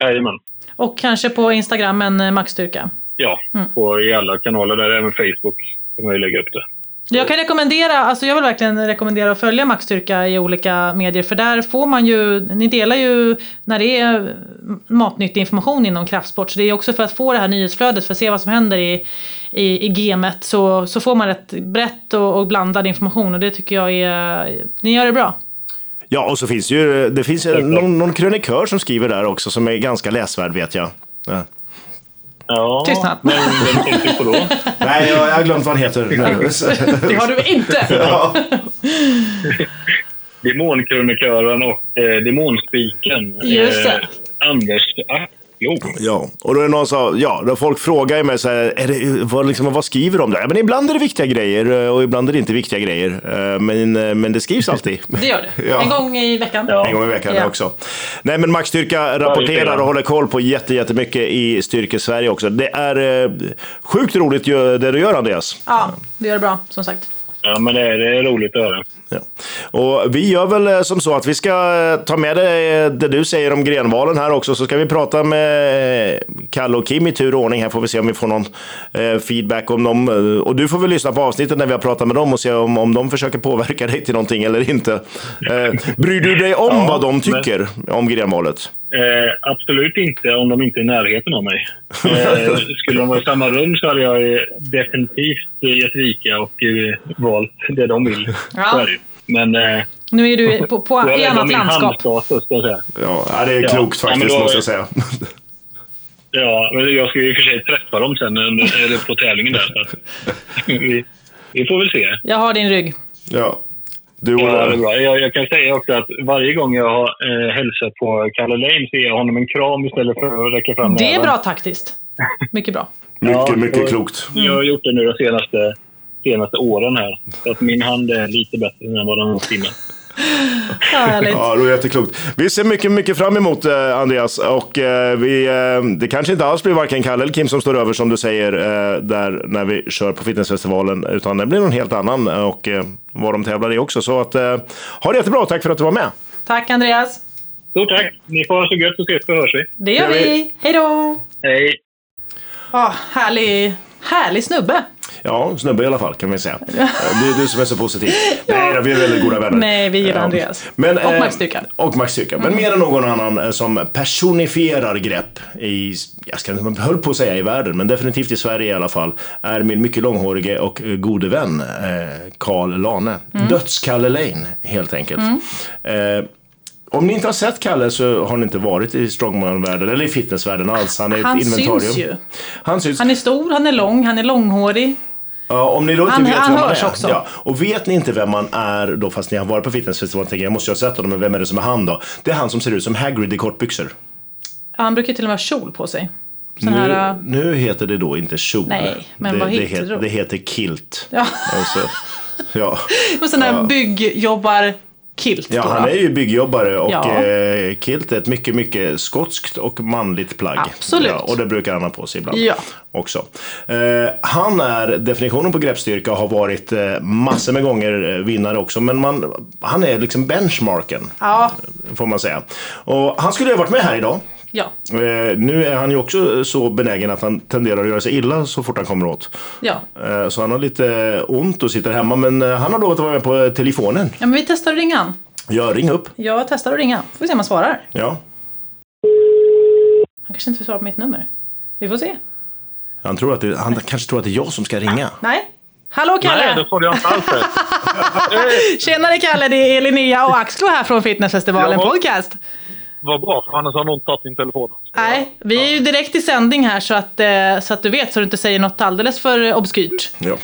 [SPEAKER 3] Jajamän.
[SPEAKER 2] Och kanske på Instagram, en eh, maxstyrka?
[SPEAKER 3] Ja, mm. på, i alla kanaler där, även Facebook. kan man ju lägga upp det.
[SPEAKER 2] Jag kan rekommendera, alltså jag vill verkligen rekommendera att följa Maxstyrka i olika medier för där får man ju, ni delar ju när det är matnyttig information inom kraftsport så det är också för att få det här nyhetsflödet för att se vad som händer i, i, i gamet så, så får man ett brett och, och blandad information och det tycker jag är, ni gör det bra.
[SPEAKER 1] Ja, och så finns ju, det finns någon, någon krönikör som skriver där också som är ganska läsvärd vet jag. Ja.
[SPEAKER 3] Ja,
[SPEAKER 2] Tystnad.
[SPEAKER 3] men vem tänkte du på då?
[SPEAKER 1] Nej, jag, jag har glömt vad han heter.
[SPEAKER 2] Det har du inte!
[SPEAKER 1] ja.
[SPEAKER 3] Demonkronikören och eh, demonspiken.
[SPEAKER 2] Just det.
[SPEAKER 3] Eh, Anders Acklo.
[SPEAKER 1] ja, och då är det någon som, ja, då folk frågar mig så här, är det, vad, liksom, vad skriver de där? Ja, men ibland är det viktiga grejer och ibland är det inte viktiga grejer. Eh, Men, eh, men det skrivs alltid.
[SPEAKER 2] Det gör det.
[SPEAKER 1] Ja.
[SPEAKER 2] En gång i veckan.
[SPEAKER 3] Ja.
[SPEAKER 1] En gång i veckan
[SPEAKER 2] Ja.
[SPEAKER 1] också. Nej, men Max Styrka rapporterar och håller koll på jätte, jättemycket i Styrke-Sverige också. Det är eh, sjukt roligt det du gör, Andreas.
[SPEAKER 2] Ja, det gör det bra, som sagt.
[SPEAKER 3] Ja, men det är, det är roligt att höra.
[SPEAKER 1] Ja. Och vi gör väl eh, som så att vi ska eh, ta med det, det du säger om grenvalen här också, så ska vi prata med eh, Kalle och Kim i tur och ordning. Här får vi se om vi får någon eh, feedback om dem. Eh, Och du får väl lyssna på avsnittet när vi har pratat med dem och se om, om de försöker påverka dig till någonting eller inte. Eh, bryr du dig om
[SPEAKER 3] Ja,
[SPEAKER 1] vad de
[SPEAKER 3] men-
[SPEAKER 1] tycker om grenvalet?
[SPEAKER 3] Eh, absolut inte om de inte är i närheten av mig. Eh, skulle de vara i samma rum så hade jag eh, definitivt eh, gett vika och eh, valt det de vill.
[SPEAKER 2] Ja.
[SPEAKER 3] Men eh,
[SPEAKER 2] Nu är du på, på, i
[SPEAKER 3] det
[SPEAKER 2] annat landskap.
[SPEAKER 3] handstatus, ska jag säga.
[SPEAKER 1] Ja, ja, det är
[SPEAKER 3] Ja.
[SPEAKER 1] klokt
[SPEAKER 3] Ja, men
[SPEAKER 1] faktiskt,
[SPEAKER 3] då-
[SPEAKER 1] måste jag säga.
[SPEAKER 3] Ja, men jag ska ju i och för sig träffa dem sen eller på tävlingen där. Så vi, vi får väl se.
[SPEAKER 2] Jag har din rygg.
[SPEAKER 1] ja. Du och
[SPEAKER 3] Ja, det är bra. Jag, jag kan säga också att varje gång jag har eh, hälsat på Kalle Lane så ger jag honom en kram istället för att räcka fram
[SPEAKER 2] Det är
[SPEAKER 3] näven.
[SPEAKER 2] bra taktiskt. Mycket bra.
[SPEAKER 1] mycket,
[SPEAKER 3] Ja,
[SPEAKER 1] mycket klokt.
[SPEAKER 3] Jag har gjort det nu de senaste, senaste åren här. Så att min hand är lite bättre än vad den var innan.
[SPEAKER 2] Härligt.
[SPEAKER 1] Ja, det är jätteklokt. Vi ser mycket, mycket fram emot eh, Andreas och eh, vi, eh, det kanske inte alls blir varken Kalle eller Kim som står över som du säger eh, där när vi kör på fitnessfestivalen utan det blir någon helt annan och eh, vad de tävlar i också. Så att, eh, ha det jättebra, tack för att du var med.
[SPEAKER 2] Tack Andreas.
[SPEAKER 3] Stort tack! Ni får ha så gött så ses vi och hörs vi.
[SPEAKER 2] Det gör vi. Hej då!
[SPEAKER 3] Hej!
[SPEAKER 2] Ah, härlig, härlig snubbe.
[SPEAKER 1] Ja, snubbe i alla fall kan vi säga. Eh, Det är du som är så positiv. Nej, vi är väldigt goda vänner.
[SPEAKER 2] Nej, vi gillar
[SPEAKER 1] Ja.
[SPEAKER 2] Andreas.
[SPEAKER 1] Men,
[SPEAKER 2] Och
[SPEAKER 1] eh,
[SPEAKER 2] Max Styrka.
[SPEAKER 1] Och Max Styrka. Men mer än någon annan eh, som personifierar grepp i, jag ska inte höll på att säga i världen, men definitivt i Sverige i alla fall, är min mycket långhårige och eh, gode vän eh, Karl Lane. Dödskalle Lane, helt enkelt. Eh, om ni inte har sett Kalle så har ni inte varit i strongman-världen eller i fitnessvärlden alls. Han är
[SPEAKER 2] Han
[SPEAKER 1] ett inventarium.
[SPEAKER 2] syns ju.
[SPEAKER 1] Han syns.
[SPEAKER 2] Han är stor, han är lång, han är långhårig.
[SPEAKER 1] Ja, om ni då inte
[SPEAKER 2] Han-
[SPEAKER 1] vet
[SPEAKER 2] han
[SPEAKER 1] vem
[SPEAKER 2] hörs
[SPEAKER 1] är.
[SPEAKER 2] också.
[SPEAKER 1] Ja, och vet ni inte vem man är då, fast ni har varit på fitnessfestivalen, tänker jag, jag måste ju ha sett honom, men vem är det som är han då? Det är han som ser ut som Hagrid i kortbyxor.
[SPEAKER 2] Han brukar till och med ha kjol på sig. Sån här... äh,
[SPEAKER 1] Nu, nu heter det då inte kjol.
[SPEAKER 2] Nej, men
[SPEAKER 1] det,
[SPEAKER 2] vad
[SPEAKER 1] det,
[SPEAKER 2] heter det då?
[SPEAKER 1] det heter kilt.
[SPEAKER 2] Ja,
[SPEAKER 1] Alltså, ja.
[SPEAKER 2] och sån här byggjobbar kilt.
[SPEAKER 1] ja,
[SPEAKER 2] då,
[SPEAKER 1] han är ju byggjobbare och
[SPEAKER 2] Ja.
[SPEAKER 1] eh, kilt är ett mycket, mycket skotskt och manligt plagg.
[SPEAKER 2] Absolut.
[SPEAKER 1] Ja, och det brukar han ha på sig ibland
[SPEAKER 2] Ja.
[SPEAKER 1] också. Eh, han är definitionen på greppstyrka och har varit eh, massor med gånger vinnare också. Men man, han är liksom benchmarken,
[SPEAKER 2] Ja,
[SPEAKER 1] får man säga. Och han skulle ju ha varit med här idag.
[SPEAKER 2] Ja,
[SPEAKER 1] Eh, nu är han ju också så benägen att han tenderar att göra sig illa så fort han kommer åt.
[SPEAKER 2] ja.
[SPEAKER 1] Eh, Så han har lite ont och sitter hemma, men eh, han har lovat att vara med på eh, telefonen.
[SPEAKER 2] Ja, men vi testar att ringa han.
[SPEAKER 1] Ja, ring upp.
[SPEAKER 2] Jag testar att ringa. Får vi se om han svarar.
[SPEAKER 1] Ja.
[SPEAKER 2] Han kanske inte vill svara på mitt nummer. Vi får se.
[SPEAKER 1] Han, tror att det, han kanske tror att det är jag som ska ringa.
[SPEAKER 2] Nej. Hallå Kalle!
[SPEAKER 4] Nej, det trodde jag inte alls. det.
[SPEAKER 2] Tjenare Kalle, det är Linnea och Axlo här från Fitnessfestivalen podcast.
[SPEAKER 4] Vad bra, för annars har någon tagit din telefon.
[SPEAKER 2] Nej, vi är ju direkt i sändning här så att, eh, så att du vet så du inte säger något alldeles för obskyrt.
[SPEAKER 1] Ja.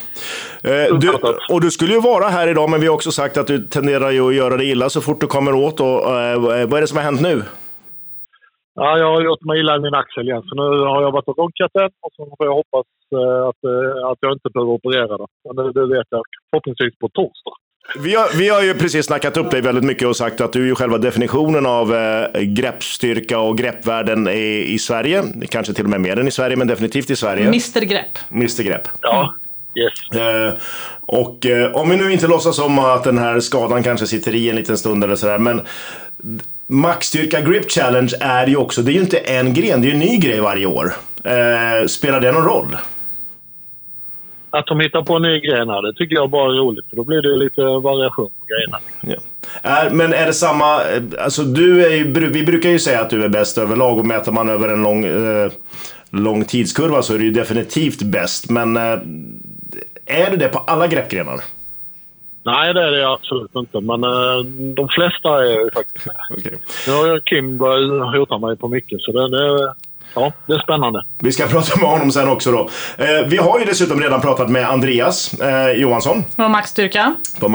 [SPEAKER 1] Eh, du, och du skulle ju vara här idag, men vi har också sagt att du tenderar ju att göra dig illa så fort du kommer åt. Och, eh, vad är det som har hänt nu?
[SPEAKER 4] Ja, jag har gjort mig illa i min axel igen, så nu har jag varit och röntgat den och så får jag hoppas att, att jag inte behöver operera det. Men det, det vet jag förhoppningsvis på torsdag.
[SPEAKER 1] Vi har, vi har ju precis snackat upp dig väldigt mycket och sagt att du är ju själva definitionen av eh, greppstyrka och greppvärden i, i Sverige. Kanske till och med mer än i Sverige, men definitivt i Sverige.
[SPEAKER 2] Mr Grepp.
[SPEAKER 1] Mr Grepp.
[SPEAKER 4] Ja, yes.
[SPEAKER 1] Eh, och eh, om vi nu inte låtsas om att den här skadan kanske sitter i en liten stund eller sådär, men Maxstyrka Grip Challenge är ju också, det är ju inte en gren, det är ju en ny grej varje år. Eh, spelar det någon roll?
[SPEAKER 4] Att de hittar på en ny gren här, det tycker jag bara är roligt. För då blir det lite variation på grejerna.
[SPEAKER 1] Ja. Är, men är det samma, eh, alltså du är ju, vi brukar ju säga att du är bäst överlag och mäter man över en lång, eh, lång tidskurva så är du ju definitivt bäst. Men eh, är det det på alla greppgrenar?
[SPEAKER 4] Nej, det är det absolut inte. Men eh, de flesta är ju faktiskt.
[SPEAKER 1] Okej.
[SPEAKER 4] Nu har Kim börjat hota mig på mycket, så det, det,
[SPEAKER 3] ja, det är spännande.
[SPEAKER 1] Vi ska prata med honom sen också då. Eh, vi har ju dessutom redan pratat med Andreas eh, Johansson på Max
[SPEAKER 2] Klikar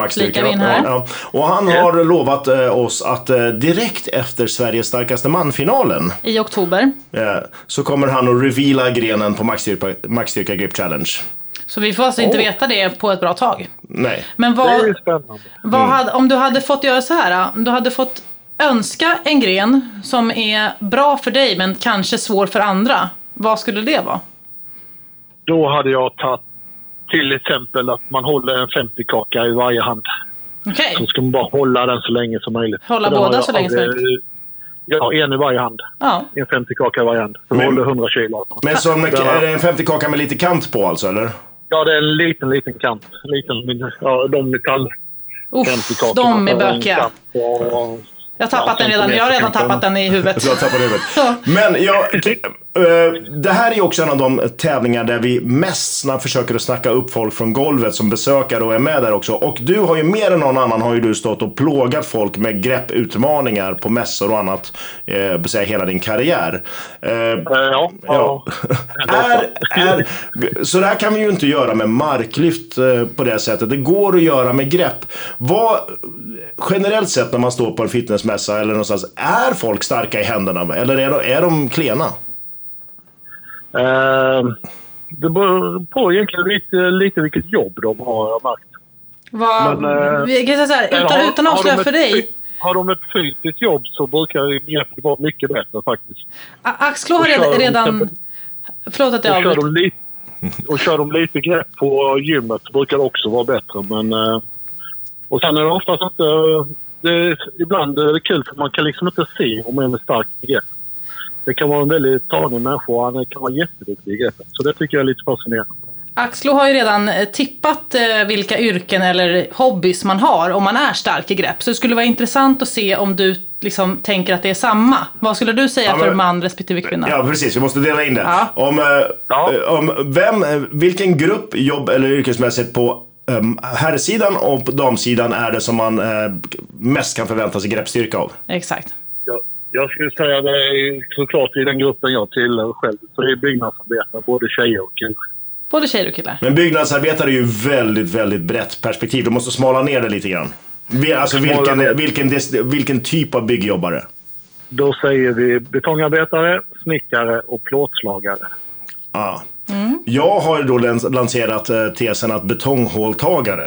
[SPEAKER 1] Styrka.
[SPEAKER 2] vi in här.
[SPEAKER 1] Ja, ja. Och han har lovat eh, oss att direkt efter Sveriges starkaste man-finalen
[SPEAKER 2] I oktober.
[SPEAKER 1] så kommer han att reveala grenen på Max Styrka, Max Styrka Grip Challenge.
[SPEAKER 2] Så vi får alltså inte veta det på ett bra tag.
[SPEAKER 1] Nej.
[SPEAKER 2] Men
[SPEAKER 3] Det är ju
[SPEAKER 2] vad,
[SPEAKER 3] spännande.
[SPEAKER 2] vad
[SPEAKER 1] Mm.
[SPEAKER 2] hade, om du hade fått göra så här, om du hade fått önska en gren som är bra för dig men kanske svår för andra. Vad skulle det vara?
[SPEAKER 3] Då hade jag tagit till exempel att man håller en 50-kaka i varje hand.
[SPEAKER 2] Okej,
[SPEAKER 3] Så ska man bara hålla den så länge som möjligt.
[SPEAKER 2] Hålla båda
[SPEAKER 3] jag
[SPEAKER 2] så länge som
[SPEAKER 3] aldrig- Ja, en i varje hand.
[SPEAKER 2] ja.
[SPEAKER 3] En 50-kaka i varje hand. Så
[SPEAKER 1] Men-
[SPEAKER 3] håller 100 kilo.
[SPEAKER 1] Men som, är det en 50-kaka med lite kant på alltså, eller?
[SPEAKER 3] Ja, det är en liten, liten kant. En liten, ja, de metall
[SPEAKER 2] Uff,
[SPEAKER 3] 50-kakorna.
[SPEAKER 2] de är bökiga.
[SPEAKER 3] och-
[SPEAKER 2] Jag har tappat den redan. Jag har redan tappat den i huvudet.
[SPEAKER 1] Jag tappade huvudet.
[SPEAKER 2] Ja.
[SPEAKER 1] Men jag, eh, det här är också en av de tävlingar där vi mest snabbt försöker att snacka upp folk från golvet som besökare och är med där också. Och du har ju mer än någon annan har ju du stått och plågat folk med grepputmaningar på mässor och annat. Eh, säga hela din karriär. Eh,
[SPEAKER 3] Eh, Ja,
[SPEAKER 1] Ja. är, är, så det här kan vi ju inte göra med marklyft eh, på det sättet. Det går att göra med grepp. Vad, generellt sett när man står på en fitnessmässa eller någonstans, är folk starka i händerna eller är de, är de klena?
[SPEAKER 3] Eh, Det beror på egentligen lite, lite vilket jobb de har, jag märkt.
[SPEAKER 2] Vad,
[SPEAKER 3] Men, eh,
[SPEAKER 2] vi kan säga så här,
[SPEAKER 3] Eller
[SPEAKER 2] utan,
[SPEAKER 3] har-
[SPEAKER 2] utan att avslöja för dig.
[SPEAKER 3] Har de ett fysiskt jobb så brukar greppet vara mycket bättre faktiskt.
[SPEAKER 2] Axlo har redan...
[SPEAKER 3] de
[SPEAKER 2] förlåt att jag
[SPEAKER 3] Och kör,
[SPEAKER 2] avbryter.
[SPEAKER 3] och kör de lite grepp på gymmet så brukar det också vara bättre. Men, eh, och sen är det oftast inte... Det är, ibland är det kul för man kan liksom inte se om en är stark i grepp. Det kan vara en väldigt tanig människa och han kan vara jätteduktig i greppet. Så det tycker jag är lite fascinerande.
[SPEAKER 2] Axlo har ju redan eh, tippat eh, vilka yrken eller hobbys man har om man är stark i grepp. Så det skulle vara intressant att se om du liksom tänker att det är samma. Vad skulle du säga
[SPEAKER 1] Ja, men-
[SPEAKER 2] för man respektive kvinna?
[SPEAKER 1] Ja, precis. Vi måste dela in det.
[SPEAKER 2] Ja.
[SPEAKER 1] Om, eh,
[SPEAKER 3] Ja.
[SPEAKER 1] om vem, vilken grupp, jobb eller yrkesmässigt på herrsidan och på damsidan är det som man eh, mest kan förvänta sig greppstyrka av?
[SPEAKER 2] Exakt.
[SPEAKER 3] Jag, jag skulle säga det är såklart i den gruppen jag tillhör själv. Så det är byggnadsarbetare, både tjejer och killar.
[SPEAKER 2] Både tjejer och killar.
[SPEAKER 1] Men byggnadsarbetare är ju väldigt, väldigt brett perspektiv. Du måste smala ner det lite grann. Alltså vilken, vilken, vilken typ av byggjobbare?
[SPEAKER 3] Då säger vi betongarbetare, snickare och plåtslagare.
[SPEAKER 1] Ja. Jag har då lans- lanserat eh, tesen att betonghåltagare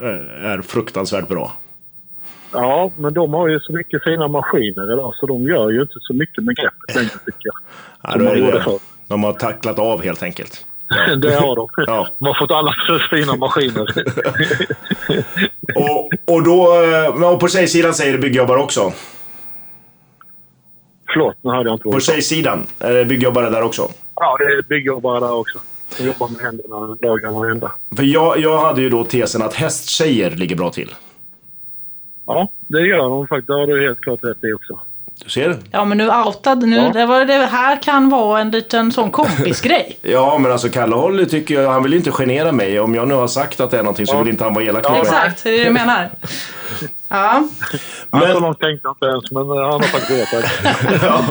[SPEAKER 1] eh, är fruktansvärt bra.
[SPEAKER 3] Ja, men de har ju så mycket fina maskiner idag så de gör ju inte så mycket med greppet längre tycker jag.
[SPEAKER 1] Ja,
[SPEAKER 3] förr.
[SPEAKER 1] De har tacklat av helt enkelt.
[SPEAKER 3] Det har de.
[SPEAKER 1] Ja.
[SPEAKER 3] De har fått alla fina maskiner.
[SPEAKER 1] Och, och då, eh, och på tjejsidan säger det byggjobbare också.
[SPEAKER 3] Förlåt, nu hörde jag inte
[SPEAKER 1] På
[SPEAKER 3] du
[SPEAKER 1] tjejsidan är det byggjobbare där också.
[SPEAKER 3] Ja, det är byggjobbare där också. De jobbar med händerna dagarna och ända.
[SPEAKER 1] För jag, jag hade ju då tesen att hästtjejer ligger bra till.
[SPEAKER 3] Ja, det gör de faktiskt. Det har du helt klart rätt i också.
[SPEAKER 1] Du ser?
[SPEAKER 2] Ja men nu outad, nu,
[SPEAKER 3] Ja.
[SPEAKER 2] det, var, det här kan vara en liten sån kompisgrej.
[SPEAKER 1] Ja, men alltså Kalle Holly tycker jag, han vill inte genera mig. Om jag nu har sagt att det är någonting så vill inte han vara elak
[SPEAKER 3] Ja,
[SPEAKER 1] mot mig.
[SPEAKER 2] Exakt, det är det jag menar. Ja,
[SPEAKER 3] Men... Långt tänkte inte ens, men eh, han har faktiskt rätt.
[SPEAKER 1] ja.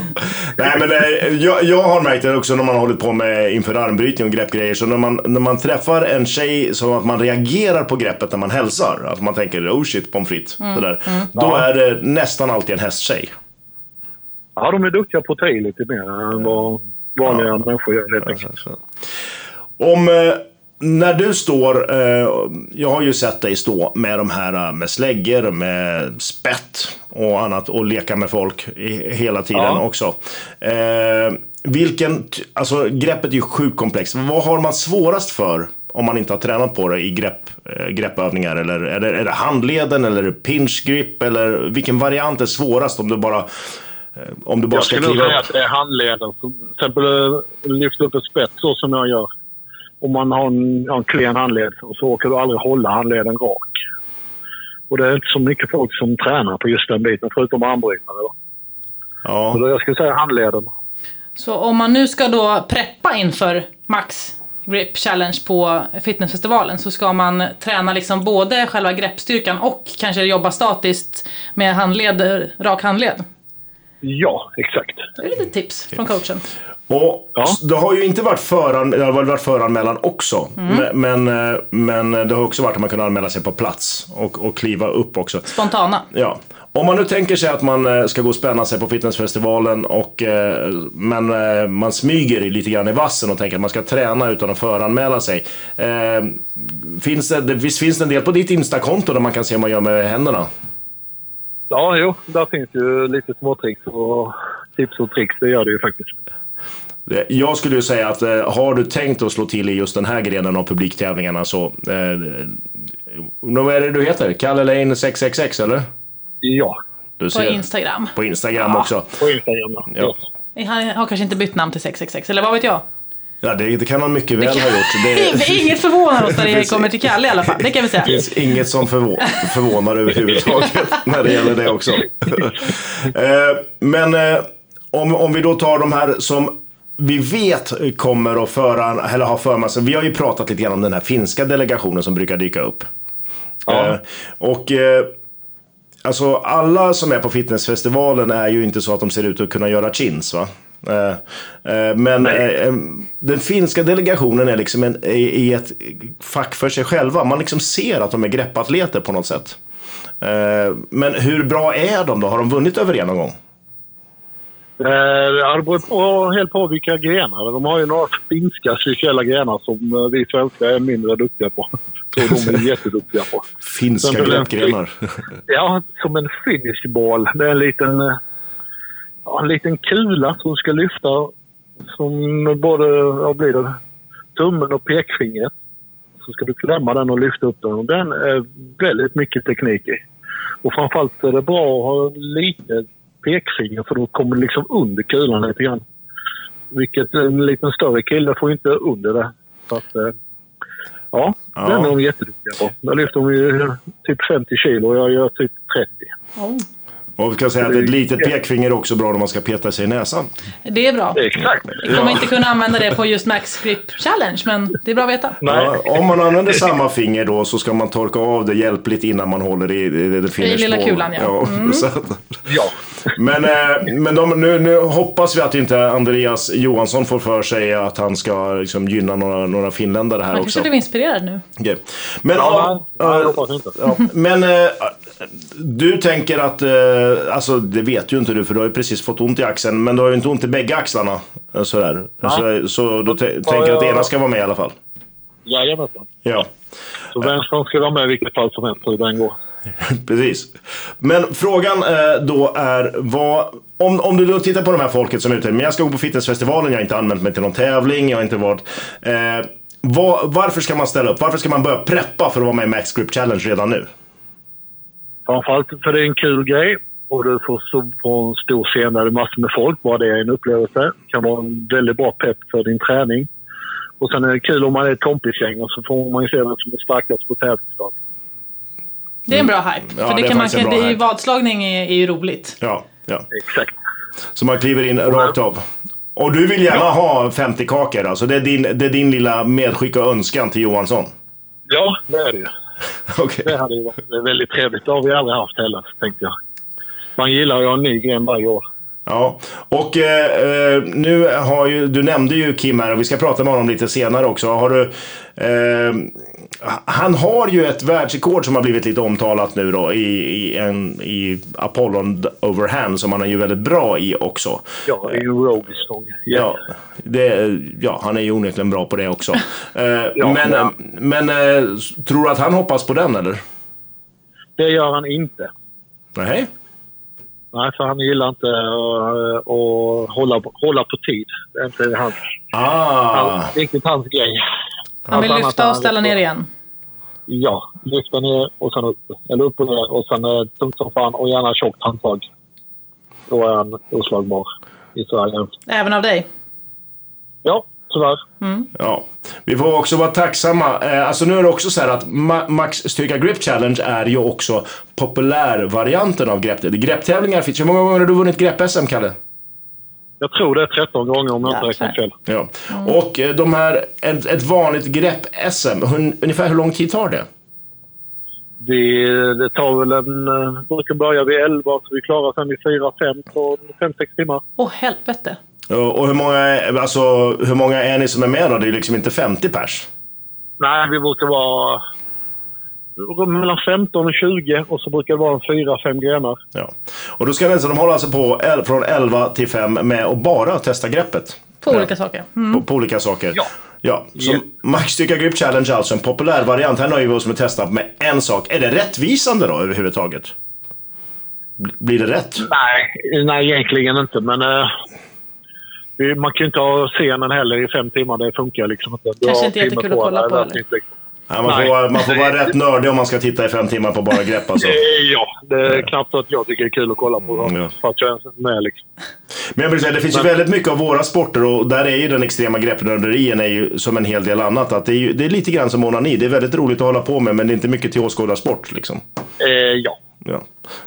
[SPEAKER 1] Nej, men eh, jag, jag har märkt det också när man har hållit på med inför armbrytning och greppgrejer. Så när man, när man träffar en tjej så att man reagerar på greppet när man hälsar. Att man tänker oh shit pommes frites. Sådär. Då
[SPEAKER 3] Ja.
[SPEAKER 1] är det nästan alltid en hästtjej.
[SPEAKER 3] Ja, de är duktiga på att ta i lite mer än vad vanliga människor gör helt enkelt.
[SPEAKER 1] Så. Om, eh, när du står, eh, jag har ju sett dig stå med de här eh, med släggor, med spett och annat och leka med folk i, hela tiden
[SPEAKER 3] Ja.
[SPEAKER 1] också. Eh, vilken, alltså greppet är ju sjukt komplext. Vad har man svårast för om man inte har tränat på det i grepp, eh, greppövningar? Eller är det, är det handleden eller pinch grip? Eller vilken variant är svårast om du bara, om du bara
[SPEAKER 3] Jag
[SPEAKER 1] ska kliva
[SPEAKER 3] säga
[SPEAKER 1] upp?
[SPEAKER 3] att det är handleden. Så Till exempel eh, lyfta upp ett spett så som jag gör. Om man har en, har en klen handled och så åker du aldrig hålla handleden rak. Och det är inte så mycket folk som tränar på just den biten förutom armbrytare.
[SPEAKER 1] Ja.
[SPEAKER 3] Så då jag skulle säga handleden.
[SPEAKER 2] så om man nu ska då preppa inför Max Grip Challenge på fitnessfestivalen så ska man träna liksom både själva greppstyrkan och kanske jobba statiskt med handled, rak handled.
[SPEAKER 3] Ja, exakt.
[SPEAKER 2] Det är lite tips från coachen.
[SPEAKER 1] Och
[SPEAKER 3] Ja.
[SPEAKER 1] Det har ju inte varit, föran, det har väl varit föranmälan också. Men, men, eh, men det har också varit att man kan anmäla sig på plats och, och kliva upp också.
[SPEAKER 2] Spontana.
[SPEAKER 1] Ja. Om man nu tänker sig att man eh, ska gå och spänna sig på fitnessfestivalen och eh, men man smyger lite grann i vassen och tänker att man ska träna utan att föranmäla sig. Finns det, det, visst finns det en del på ditt Instakonto där man kan se vad man gör med händerna?
[SPEAKER 3] Ja, jo. Där finns ju lite småtricks och tips och tricks. Det gör det ju faktiskt.
[SPEAKER 1] Jag skulle ju säga att eh, har du tänkt att slå till i just den här grenen av publiktävlingarna så... Eh, nu, vad är det du heter? Kalle Lane 666 eller?
[SPEAKER 3] Ja,
[SPEAKER 1] Du
[SPEAKER 2] På Instagram.
[SPEAKER 1] På Instagram
[SPEAKER 2] Ja.
[SPEAKER 1] också.
[SPEAKER 3] på Instagram. Ja.
[SPEAKER 1] Ja.
[SPEAKER 2] Han har kanske inte bytt namn till 666, eller vad vet jag?
[SPEAKER 1] Ja, det, det kan han mycket väl ha gjort.
[SPEAKER 2] Det inget förvånar oss när det kommer till Kalle i alla fall. Det kan vi säga.
[SPEAKER 1] Det finns inget som förvå förvånar överhuvudtaget när det gäller det också. eh, men eh, om, om vi då tar de här som vi vet kommer att föra, eller ha för sig. Vi har ju pratat lite grann om den här finska delegationen som brukar dyka upp. Eh, och alltså alla som är på fitnessfestivalen är ju inte så att de ser ut att kunna göra chins va? Eh, eh, men eh, den finska delegationen är liksom en, i, ett fack för sig själva. Man liksom ser att de är greppatleter på något sätt. Men hur bra är de då? Har de vunnit över er någon gång?
[SPEAKER 3] Ja, det beror på, helt på vilka grenar. De har ju några finska speciella grenar som vi svenskar är mindre duktiga på. Så de är jätteduktiga på.
[SPEAKER 1] Finska greppgrenar.
[SPEAKER 3] Ja, som en finish ball. Det är en liten, en liten kula som ska lyfta som både, vad blir det, tummen och pekfingret. Så ska du klämma den och lyfta upp den. Och den är väldigt mycket teknik i. Och framförallt är det bra att ha lite pekfinger för då kommer det liksom under kulan lite grann. Vilket en liten större kille får inte under det. Så att, eh, ja,
[SPEAKER 1] Ja.
[SPEAKER 3] den är de jätteduktiga på. Där lyfter de ju typ 50 kilo och jag gör typ 30.
[SPEAKER 2] Oh,
[SPEAKER 1] Och vi kan säga att ett litet pekfinger är också bra när man ska peta sig i näsan.
[SPEAKER 2] det är bra.
[SPEAKER 3] Exakt.
[SPEAKER 2] Vi kommer inte kunna använda det på just Max Grip Challenge, men det är bra att veta.
[SPEAKER 1] Ja, om man använder samma finger då så ska man torka av det hjälpligt innan man håller i det, det finish
[SPEAKER 2] lilla kulan, ja. Mm.
[SPEAKER 3] Ja.
[SPEAKER 1] Men eh, men de, nu, nu hoppas vi att inte Andreas Johansson får för sig att han ska liksom, gynna några, några finländare här
[SPEAKER 2] Man
[SPEAKER 1] också.
[SPEAKER 2] kanske blev inspirerad nu.
[SPEAKER 1] Okej. Men,
[SPEAKER 3] Ja,
[SPEAKER 1] ja,
[SPEAKER 3] nej, inte.
[SPEAKER 1] ja, men eh, du tänker att, eh, alltså det vet ju inte du för du har ju precis fått ont i axeln, men du har ju inte ont i bägge axlarna. eh, Sådär. Så, så du tänker att ena ska vara med i alla fall?
[SPEAKER 3] Jajamensan.
[SPEAKER 1] Ja.
[SPEAKER 3] Så vänstern ska vara med i vilket fall som helst hur den går.
[SPEAKER 1] Precis. Men frågan eh, då är vad... Om, om du då tittar på de här folket som är ute, men jag ska gå på fitnessfestivalen, jag har inte anmält mig till någon tävling, jag har inte varit... Eh, vad, varför ska man ställa upp? Varför ska man börja preppa för att vara med i Max Grip Challenge redan nu?
[SPEAKER 3] Framförallt för det är en kul grej. Och du får stå på en stor scen där det är massor med folk. Bara det är en upplevelse. Det kan vara en väldigt bra pepp för din träning. Och sen är det kul om man är ett kompisgäng och så får man ju se vem som är starkast på tävlingsdagen.
[SPEAKER 2] Det är en bra hype.
[SPEAKER 1] Ja,
[SPEAKER 2] för
[SPEAKER 1] det
[SPEAKER 2] det
[SPEAKER 1] är
[SPEAKER 2] kan man, det
[SPEAKER 1] bra
[SPEAKER 2] är ju,
[SPEAKER 1] hype.
[SPEAKER 2] vadslagning är, är ju roligt.
[SPEAKER 1] Ja, ja.
[SPEAKER 3] Exakt.
[SPEAKER 1] Så man kliver in rakt av. Och du vill gärna ha 50 kakor, alltså det är din, det är din lilla medskick och önskan till Johansson?
[SPEAKER 3] Ja, det är det ju.
[SPEAKER 1] Okej.
[SPEAKER 3] Det hade ju varit väldigt trevligt. Det har vi aldrig haft heller, tänkte jag. Man gillar ju att ha en ny gren varje år.
[SPEAKER 1] Ja, och eh, eh, nu har ju, du nämnde ju Kim här och vi ska prata med honom lite senare också. Har du, eh, han har ju ett världsrekord som har blivit lite omtalat nu då i, i, en, i Apollon Overhand som han är ju väldigt bra i också.
[SPEAKER 3] Ja, det är ju rogue-stång.
[SPEAKER 1] Ja, det, ja, han är ju onekligen bra på det också. Eh,
[SPEAKER 3] Ja,
[SPEAKER 1] men
[SPEAKER 3] ja.
[SPEAKER 1] men eh, tror du att han hoppas på den eller?
[SPEAKER 3] Det gör han inte.
[SPEAKER 1] Nej.
[SPEAKER 3] Nej, för han gillar inte uh, att hålla, hålla på tid. Det är inte hans,
[SPEAKER 1] Ah,
[SPEAKER 3] hans, riktigt hans grej.
[SPEAKER 2] Han vill lyfta och ställa ner igen.
[SPEAKER 3] Ja, lyfta ner och sen upp. Eller upp och ner och sen eh, tungt som fan och gärna tjockt handtag. Då är han oslagbar i Sverige.
[SPEAKER 2] Även av dig.
[SPEAKER 3] Ja, tyvärr.
[SPEAKER 1] Ja, vi får också vara tacksamma. Eh, alltså nu är det också så här att Ma- Max Styrka Grip Challenge är ju också populärvarianten av grepp. Grepptävlingar finns. Hur många gånger har du vunnit grepp-SM, Kalle?
[SPEAKER 3] Jag tror det är 13 gånger om jag inte räknar fel.
[SPEAKER 1] Ja. Och eh, de här, ett, ett vanligt grepp-SM, ungefär hur lång tid tar det?
[SPEAKER 3] Vi, det tar väl en... eh, brukar börja vid 11 så vi klarar sen i 4-5 så 5-6 timmar.
[SPEAKER 2] Åh helvete.
[SPEAKER 1] Och och hur många, är- alltså, hur många är ni som är med då? Det är ju liksom inte 50 pers.
[SPEAKER 3] Nej, vi brukar vara mellan 15 och 20 och så brukar det vara en 4-5 grenar.
[SPEAKER 1] Ja. Och då ska ni, så de håller alltså på från 11 till 5 med att bara testa greppet.
[SPEAKER 2] På
[SPEAKER 1] Ja.
[SPEAKER 2] olika saker. Mm.
[SPEAKER 1] På, på olika saker.
[SPEAKER 3] Ja.
[SPEAKER 1] Ja, så
[SPEAKER 3] Ja.
[SPEAKER 1] Max Styrka Grip Challenge alltså en populär variant. Här nöjer vi oss med att testa med en sak. Är det rättvisande då överhuvudtaget? Bl- Blir det rätt?
[SPEAKER 3] Nej, nej egentligen inte. Men vi- man kan ju inte ha scenen heller i fem timmar. Det funkar liksom inte. Du
[SPEAKER 2] Kanske
[SPEAKER 3] har
[SPEAKER 2] inte jättekul att kolla på, eller?
[SPEAKER 1] Ja, man,
[SPEAKER 3] Nej.
[SPEAKER 1] får, man får vara rätt nördig om man ska titta i fem timmar på bara grepp alltså.
[SPEAKER 3] Eh, Ja, det är knappt att jag tycker det är kul att kolla på.
[SPEAKER 1] Mm, ja.
[SPEAKER 3] För att jag ens är med liksom.
[SPEAKER 1] Men jag vill säga, det finns ju väldigt mycket av våra sporter och där är ju den extrema greppnörderien är ju som en hel del annat. Att det, är ju, det är lite grann som onani. Det är väldigt roligt att hålla på med men det är inte mycket till åskådarsport liksom.
[SPEAKER 3] Eh, ja,
[SPEAKER 1] Ja.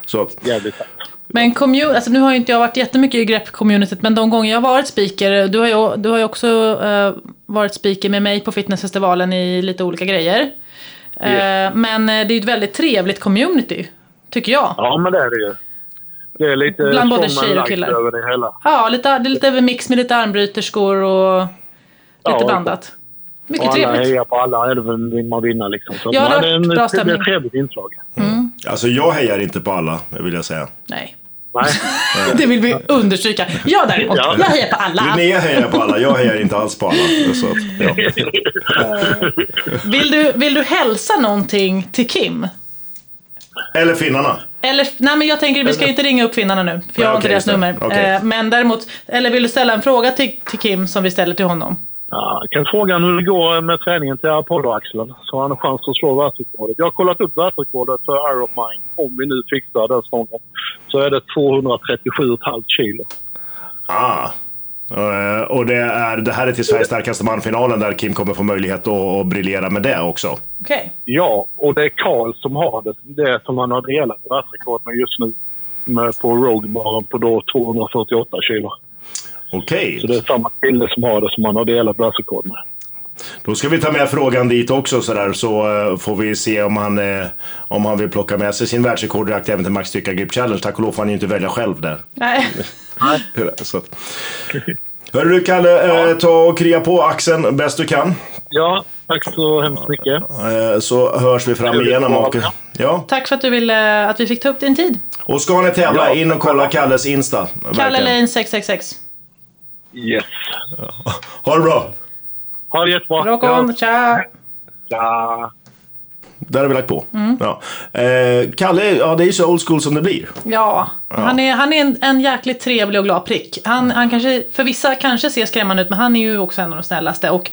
[SPEAKER 1] Så att,
[SPEAKER 3] jävligt fett.
[SPEAKER 2] Men commu- alltså nu har ju inte jag varit jättemycket i grepp-communityt, men de gånger jag har varit speaker, du har ju, du har ju också eh, varit speaker med mig på fitnessfestivalen i lite olika grejer. Eh,
[SPEAKER 3] Yes.
[SPEAKER 2] Men eh, det är ju ett väldigt trevligt community, tycker jag.
[SPEAKER 3] Ja, men det är det ju. Det är lite
[SPEAKER 2] Bland både tjejer och killar.
[SPEAKER 3] över det hela.
[SPEAKER 2] Ja, lite, det är lite mix med lite armbryterskor och lite
[SPEAKER 3] Ja,
[SPEAKER 2] blandat. Mycket
[SPEAKER 3] Och alla
[SPEAKER 2] trevligt.
[SPEAKER 3] hejar på alla, väl vill man vinna liksom. Så
[SPEAKER 2] Ja, det
[SPEAKER 3] är
[SPEAKER 2] bra
[SPEAKER 3] det är ett trevligt inslag.
[SPEAKER 1] alltså jag hejar inte på alla, vill jag säga.
[SPEAKER 2] Nej,
[SPEAKER 3] Nej.
[SPEAKER 2] det vill vi understryka. Jag däremot,
[SPEAKER 3] Ja.
[SPEAKER 2] jag hejar på alla.
[SPEAKER 1] Linnea hejar på alla, jag hejar inte alls på alla. Så att, ja.
[SPEAKER 2] Vill du, vill du hälsa någonting till Kim?
[SPEAKER 1] Eller finnarna.
[SPEAKER 2] Eller, nej men jag tänker, vi ska inte ringa upp finnarna nu, för jag har
[SPEAKER 1] Nej,
[SPEAKER 2] inte deras nummer.
[SPEAKER 1] Okej.
[SPEAKER 2] Eh, men däremot, eller vill du ställa en fråga till, till Kim som vi ställer till honom?
[SPEAKER 3] Ja, jag kan fråga hur det går med träningen till Apollo-axeln. Så han har chans att slå världsrekordet. Jag har kollat upp världsrekordet för Ironman. Om vi nu fixar den stången. Så är det 237,5 kilo.
[SPEAKER 1] Ah. Eh, och det, är, det här är till Sveriges starkaste man-finalen där Kim kommer få möjlighet att, att briljera med det också.
[SPEAKER 2] Okej.
[SPEAKER 3] Ja, och det är Karl som har det. Det som han har delat världsrekord med just nu. Med på Rogue-baren på då 248 kilo.
[SPEAKER 1] Okej,
[SPEAKER 3] Så det är samma kille som har det som han har delat världsrekord med.
[SPEAKER 1] då ska vi ta med frågan dit också så, där, så eh, får vi se om han, eh, om han vill plocka med sig sin världsrekordjakt även till Max Styrka Grip Challenge. Tack och lov får han ju inte välja själv där.
[SPEAKER 2] Nej.
[SPEAKER 1] Så. Hörru du Kalle, eh, ta och krya på axeln bäst du kan.
[SPEAKER 3] Ja, tack så hemskt mycket.
[SPEAKER 1] Eh, så hörs vi fram igenom. Och, ja.
[SPEAKER 2] Tack för att du ville att vi fick ta upp din tid.
[SPEAKER 1] och ska ni tävla,
[SPEAKER 3] Ja.
[SPEAKER 1] in och kolla Kalles Insta.
[SPEAKER 2] Kalle. Lane 666.
[SPEAKER 3] Yes.
[SPEAKER 1] Ha det bra!
[SPEAKER 3] Ha det jättebra.
[SPEAKER 2] Rock on, tja!
[SPEAKER 3] Ja.
[SPEAKER 1] Där har vi lagt på.
[SPEAKER 2] Mm.
[SPEAKER 1] Ja. Eh, Kalle, ja det är ju så old school som det blir.
[SPEAKER 2] Ja, han är, han är en, en jäkligt trevlig och glad prick. Han, han kanske, för vissa kanske ser skrämmande ut, men han är ju också en av de snällaste. Och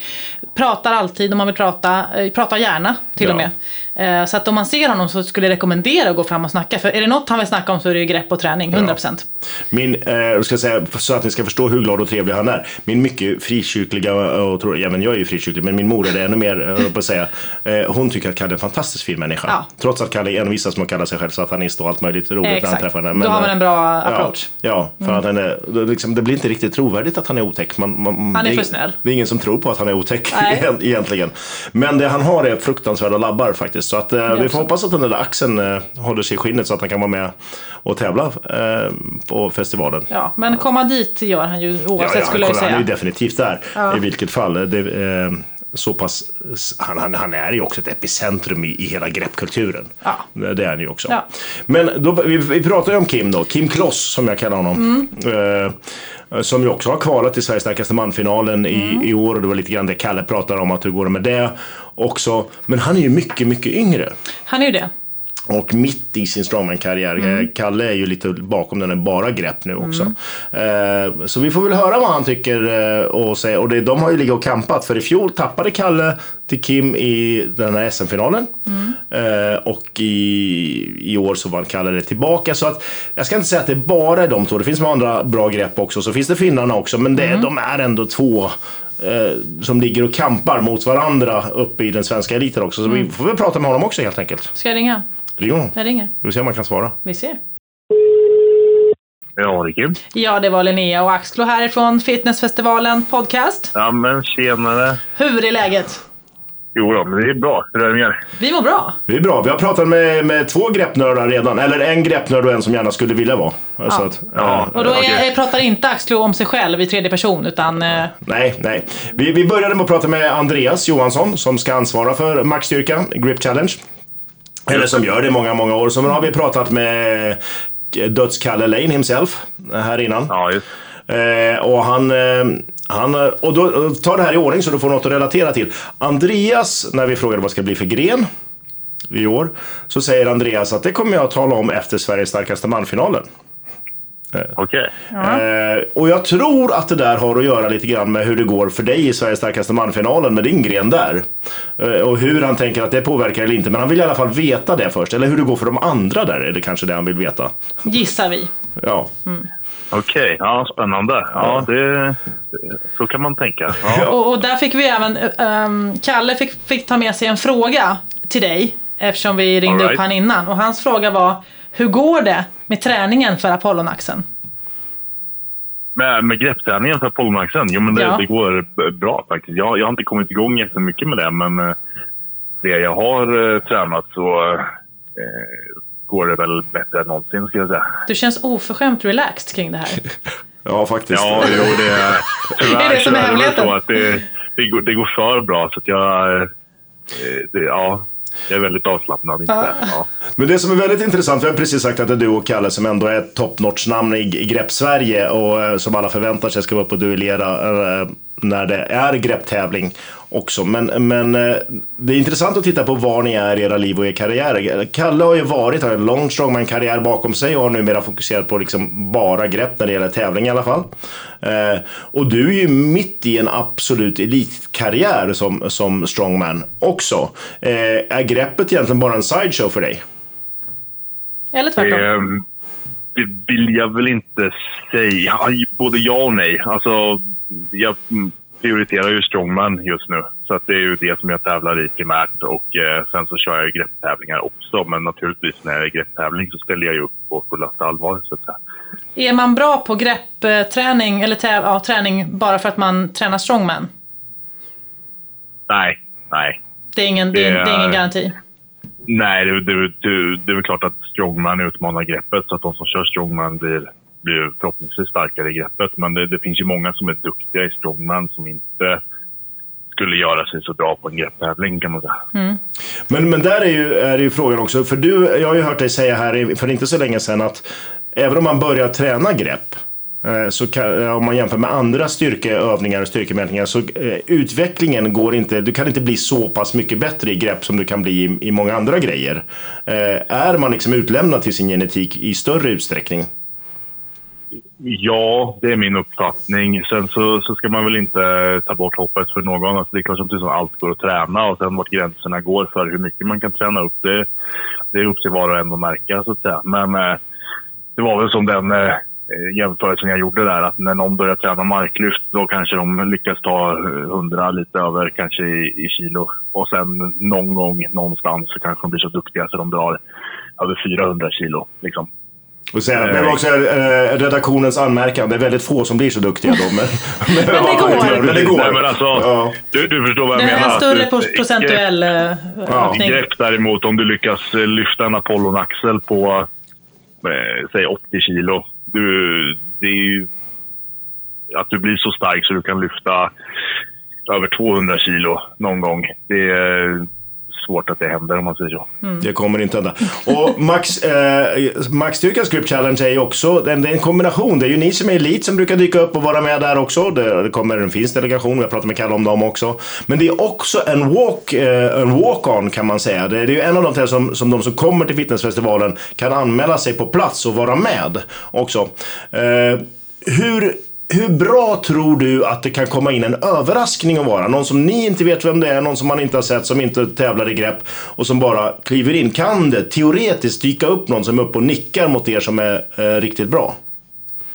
[SPEAKER 2] pratar alltid om man vill prata, eh, pratar gärna till och
[SPEAKER 1] Ja.
[SPEAKER 2] med. Eh, Så att om man ser honom så skulle jag rekommendera att gå fram och snacka. För är det något han vill snacka om så är det ju grepp och träning, 100%.
[SPEAKER 1] Min, eh, jag ska säga, så att ni ska förstå hur glad och trevlig han är. Min mycket frikyrkliga, och tror, ja, men jag är ju frikyrklig, men min mor är det ännu mer, jag på att säga. Eh, hon tycker att Kalle är en fantastiskt fin människa.
[SPEAKER 2] Ja.
[SPEAKER 1] Trots att Kalle är envisas med att kalla sig själv satanist och allt möjligt roligt när han träffar henne.
[SPEAKER 2] Då har man
[SPEAKER 1] eh,
[SPEAKER 2] en bra
[SPEAKER 1] ja,
[SPEAKER 2] approach. Mm.
[SPEAKER 1] Ja, för att han är, liksom, det blir inte riktigt trovärdigt att han är otäck. Man, man,
[SPEAKER 2] Han är för snäll.
[SPEAKER 1] Det är ingen som tror på att han är otäck
[SPEAKER 2] Nej.
[SPEAKER 1] egentligen. Men det han har är fruktansvärda labbar faktiskt. Så att, eh, vi får hoppas att den där axeln eh, håller sig i skinnet så att han kan vara med och tävla eh, på festivalen.
[SPEAKER 2] Ja, men komma dit gör han ju oavsett
[SPEAKER 1] Ja, ja,
[SPEAKER 2] skulle jag
[SPEAKER 1] kolla, han är ju
[SPEAKER 2] säga.
[SPEAKER 1] definitivt där
[SPEAKER 2] Ja.
[SPEAKER 1] i vilket fall. Det, eh, så pass, han, han, han är ju också ett epicentrum i, i hela greppkulturen.
[SPEAKER 2] Ja.
[SPEAKER 1] Det är han ju också.
[SPEAKER 2] Ja.
[SPEAKER 1] Men då, vi, vi pratar ju om Kim då, Kim Kloss som jag kallar honom.
[SPEAKER 2] Mm.
[SPEAKER 1] Eh, som ju också har kvalat till Sveriges starkaste man-finalen
[SPEAKER 2] Mm.
[SPEAKER 1] i, i år. Och det var lite grann det Kalle pratade om, att hur går det med det också. Men han är ju mycket, mycket yngre.
[SPEAKER 2] Han är ju det.
[SPEAKER 1] Och mitt i sin strongman-karriär.
[SPEAKER 2] Mm.
[SPEAKER 1] Eh, Kalle är ju lite bakom den, är bara grepp nu också. Eh, så vi får väl höra vad han tycker eh, och säga. Och det, de har ju legat och kampat. För i fjol tappade Kalle till Kim i den här SM-finalen.
[SPEAKER 2] Mm.
[SPEAKER 1] Eh, och i, i år så vann Kalle det tillbaka. Så att, jag ska inte säga att det bara är de två. Det finns några andra bra grepp också. Så finns det finnarna också. Men det,
[SPEAKER 2] Mm.
[SPEAKER 1] de är ändå två eh, som ligger och kampar mot varandra uppe i den svenska eliten också. Så
[SPEAKER 2] Mm.
[SPEAKER 1] vi får väl prata med honom också helt enkelt.
[SPEAKER 2] Ska jag ringa?
[SPEAKER 1] Ring honom.
[SPEAKER 2] Jag ringer.
[SPEAKER 1] Vi får se om man kan svara.
[SPEAKER 2] Vi ser.
[SPEAKER 3] Ja, det är kul.
[SPEAKER 2] Ja, det var Linnea och Axlo härifrån Fitnessfestivalen podcast.
[SPEAKER 3] Ja, men tjenare.
[SPEAKER 2] Hur är läget?
[SPEAKER 5] Jo då, men det är bra. Hur är det med er?
[SPEAKER 2] Vi mår bra.
[SPEAKER 1] Vi är bra. Vi har pratat med, med två greppnördar redan. Eller en greppnörd och en som gärna skulle vilja vara.
[SPEAKER 2] Ja.
[SPEAKER 1] att,
[SPEAKER 5] Ja.
[SPEAKER 1] eh,
[SPEAKER 2] Och då är,
[SPEAKER 5] Okej.
[SPEAKER 2] pratar inte Axlo om sig själv i tredje person utan eh,
[SPEAKER 1] Nej, nej. Vi, vi började med att prata med Andreas Johansson som ska ansvara för maxstyrka, Grip Challenge. Eller som gör det i många, många år. Nu har vi pratat med Dödskalle Lane himself här innan.
[SPEAKER 5] Ja.
[SPEAKER 1] Eh, och han, eh, han, eh, och då ta det här i ordning så du får något att relatera till. Andreas, när vi frågade vad ska det bli för gren i år, så säger Andreas att det kommer jag att tala om efter Sveriges starkaste manfinalen.
[SPEAKER 5] Okej.
[SPEAKER 1] Eh, och jag tror att det där har att göra lite grann med hur det går för dig i Sveriges starkaste manfinalen med din gren där. Eh, och hur han tänker att det påverkar eller inte. Men han vill i alla fall veta det först. Eller hur det går för de andra där är det kanske det han vill veta.
[SPEAKER 2] gissar vi.
[SPEAKER 1] Ja.
[SPEAKER 5] Okej, ja, spännande. Ja, det, så kan man tänka. Ja.
[SPEAKER 2] Och, och där fick vi även, ehm, Kalle fick, fick ta med sig en fråga till dig eftersom vi ringde
[SPEAKER 5] right.
[SPEAKER 2] upp han innan. Och hans fråga var, hur går det med träningen för Apollonaxen?
[SPEAKER 5] Med, med greppträningen för Polmaxen? Jo, men det,
[SPEAKER 2] Ja.
[SPEAKER 5] det går bra faktiskt. Jag, jag har inte kommit igång jättemycket med det, men eh, det jag har eh, tränat så eh, går det väl bättre än någonsin, skulle jag säga.
[SPEAKER 2] Du känns oförskämt relaxed kring det här.
[SPEAKER 1] Ja, faktiskt.
[SPEAKER 5] Ja, jo, det, tyvärr,
[SPEAKER 2] Det är det som är hemligheten.
[SPEAKER 5] så att det, det, går, det går för bra. Så att jag, eh, det, ja, jag är väldigt avslappnad. Inte, ja.
[SPEAKER 1] Men det som är väldigt intressant, vi har precis sagt att det är du och Kalle som ändå är ett top notch namn i, i Grepp-Sverige och eh, som alla förväntar sig ska vara upp och duellera eh, när det är grepptävling också. Men, men eh, det är intressant att titta på var ni är i era liv och er karriär. Kalle har ju varit, har en lång strongman-karriär bakom sig och har numera fokuserat på liksom bara grepp när det gäller tävling i alla fall. Eh, och du är ju mitt i en absolut elitkarriär som, som strongman också. Eh, är greppet egentligen bara en sideshow för dig?
[SPEAKER 2] Eller tvärtom.
[SPEAKER 5] Det, det vill jag väl inte säga. Både ja och nej. Alltså, jag prioriterar ju strongman just nu. Så att det är ju det som jag tävlar i primärt. Och eh, sen så kör jag ju grepptävlingar också. Men naturligtvis när det är grepptävling så ställer jag ju upp på fullaste allvar. Så att säga.
[SPEAKER 2] Är man bra på greppträning, eller täv- ja, träning bara för att man tränar strongman?
[SPEAKER 5] Nej, nej.
[SPEAKER 2] Det är ingen, det är, det är ingen garanti.
[SPEAKER 5] Nej, det, det, det, det är väl klart att strongman utmanar greppet så att de som kör strongman blir, blir förhoppningsvis starkare i greppet. Men det, det finns ju många som är duktiga i strongman som inte skulle göra sig så bra på en grepptävling kan man säga.
[SPEAKER 1] Men, men där är ju, är ju frågan också, för du, jag har ju hört dig säga här för inte så länge sedan att även om man börjar träna grepp eh, så kan, eh, om man jämför med andra styrkeövningar och styrkemätningar så eh, utvecklingen går inte, du kan inte bli så pass mycket bättre i grepp som du kan bli i, i många andra grejer. Eh, är man liksom utlämnad till sin genetik i större utsträckning?
[SPEAKER 5] Ja, det är min uppfattning. Sen så, så ska man väl inte ta bort hoppet för någon. Alltså det är klart som tusan allt går att träna och sen vart gränserna går för hur mycket man kan träna upp det, det är upp till var och en att märka så att säga. Men eh, det var väl som den eh, jämförelsen jag gjorde där att när någon börjar träna marklyft då kanske de lyckas ta 100 lite över kanske i, i kilo och sen någon gång någonstans så kanske de blir så duktiga så de drar över 400 kilo. Liksom.
[SPEAKER 1] Och det var också eh, redaktionens anmärkan, det är väldigt få som blir så duktiga då. Men, men,
[SPEAKER 2] det går.
[SPEAKER 1] Men det går.
[SPEAKER 5] Nej, men alltså,
[SPEAKER 1] Ja.
[SPEAKER 5] du, du förstår vad
[SPEAKER 2] Det
[SPEAKER 5] jag
[SPEAKER 2] är
[SPEAKER 5] menar.
[SPEAKER 2] en större
[SPEAKER 5] Du-
[SPEAKER 2] pro- procentuell eh,
[SPEAKER 1] Ja,
[SPEAKER 2] ökning.
[SPEAKER 5] Grepp däremot, om du lyckas eh, lyfta en Apollo-axel på eh, säg 80 kilo. Du, det är ju att du blir så stark så du kan lyfta över 200 kilo någon gång. Det är svårt att det händer om man säger så.
[SPEAKER 1] Det kommer inte hända. Och Max, eh, Max Styrkas Grip Challenge är ju också det är en kombination. Det är ju ni som är elit som brukar dyka upp och vara med där också. Det, det kommer en finsk delegation, jag pratar med Kalle om dem också. Men det är också en walk, eh, en walk-on kan man säga. Det, det är ju en av de där som, som de som kommer till fitnessfestivalen kan anmäla sig på plats och vara med också. Eh, hur hur bra tror du att det kan komma in en överraskning att vara? Någon som ni inte vet vem det är, någon som man inte har sett, som inte tävlar i grepp och som bara kliver in. Kan det teoretiskt dyka upp någon som är uppe och nickar mot er som är eh, riktigt bra?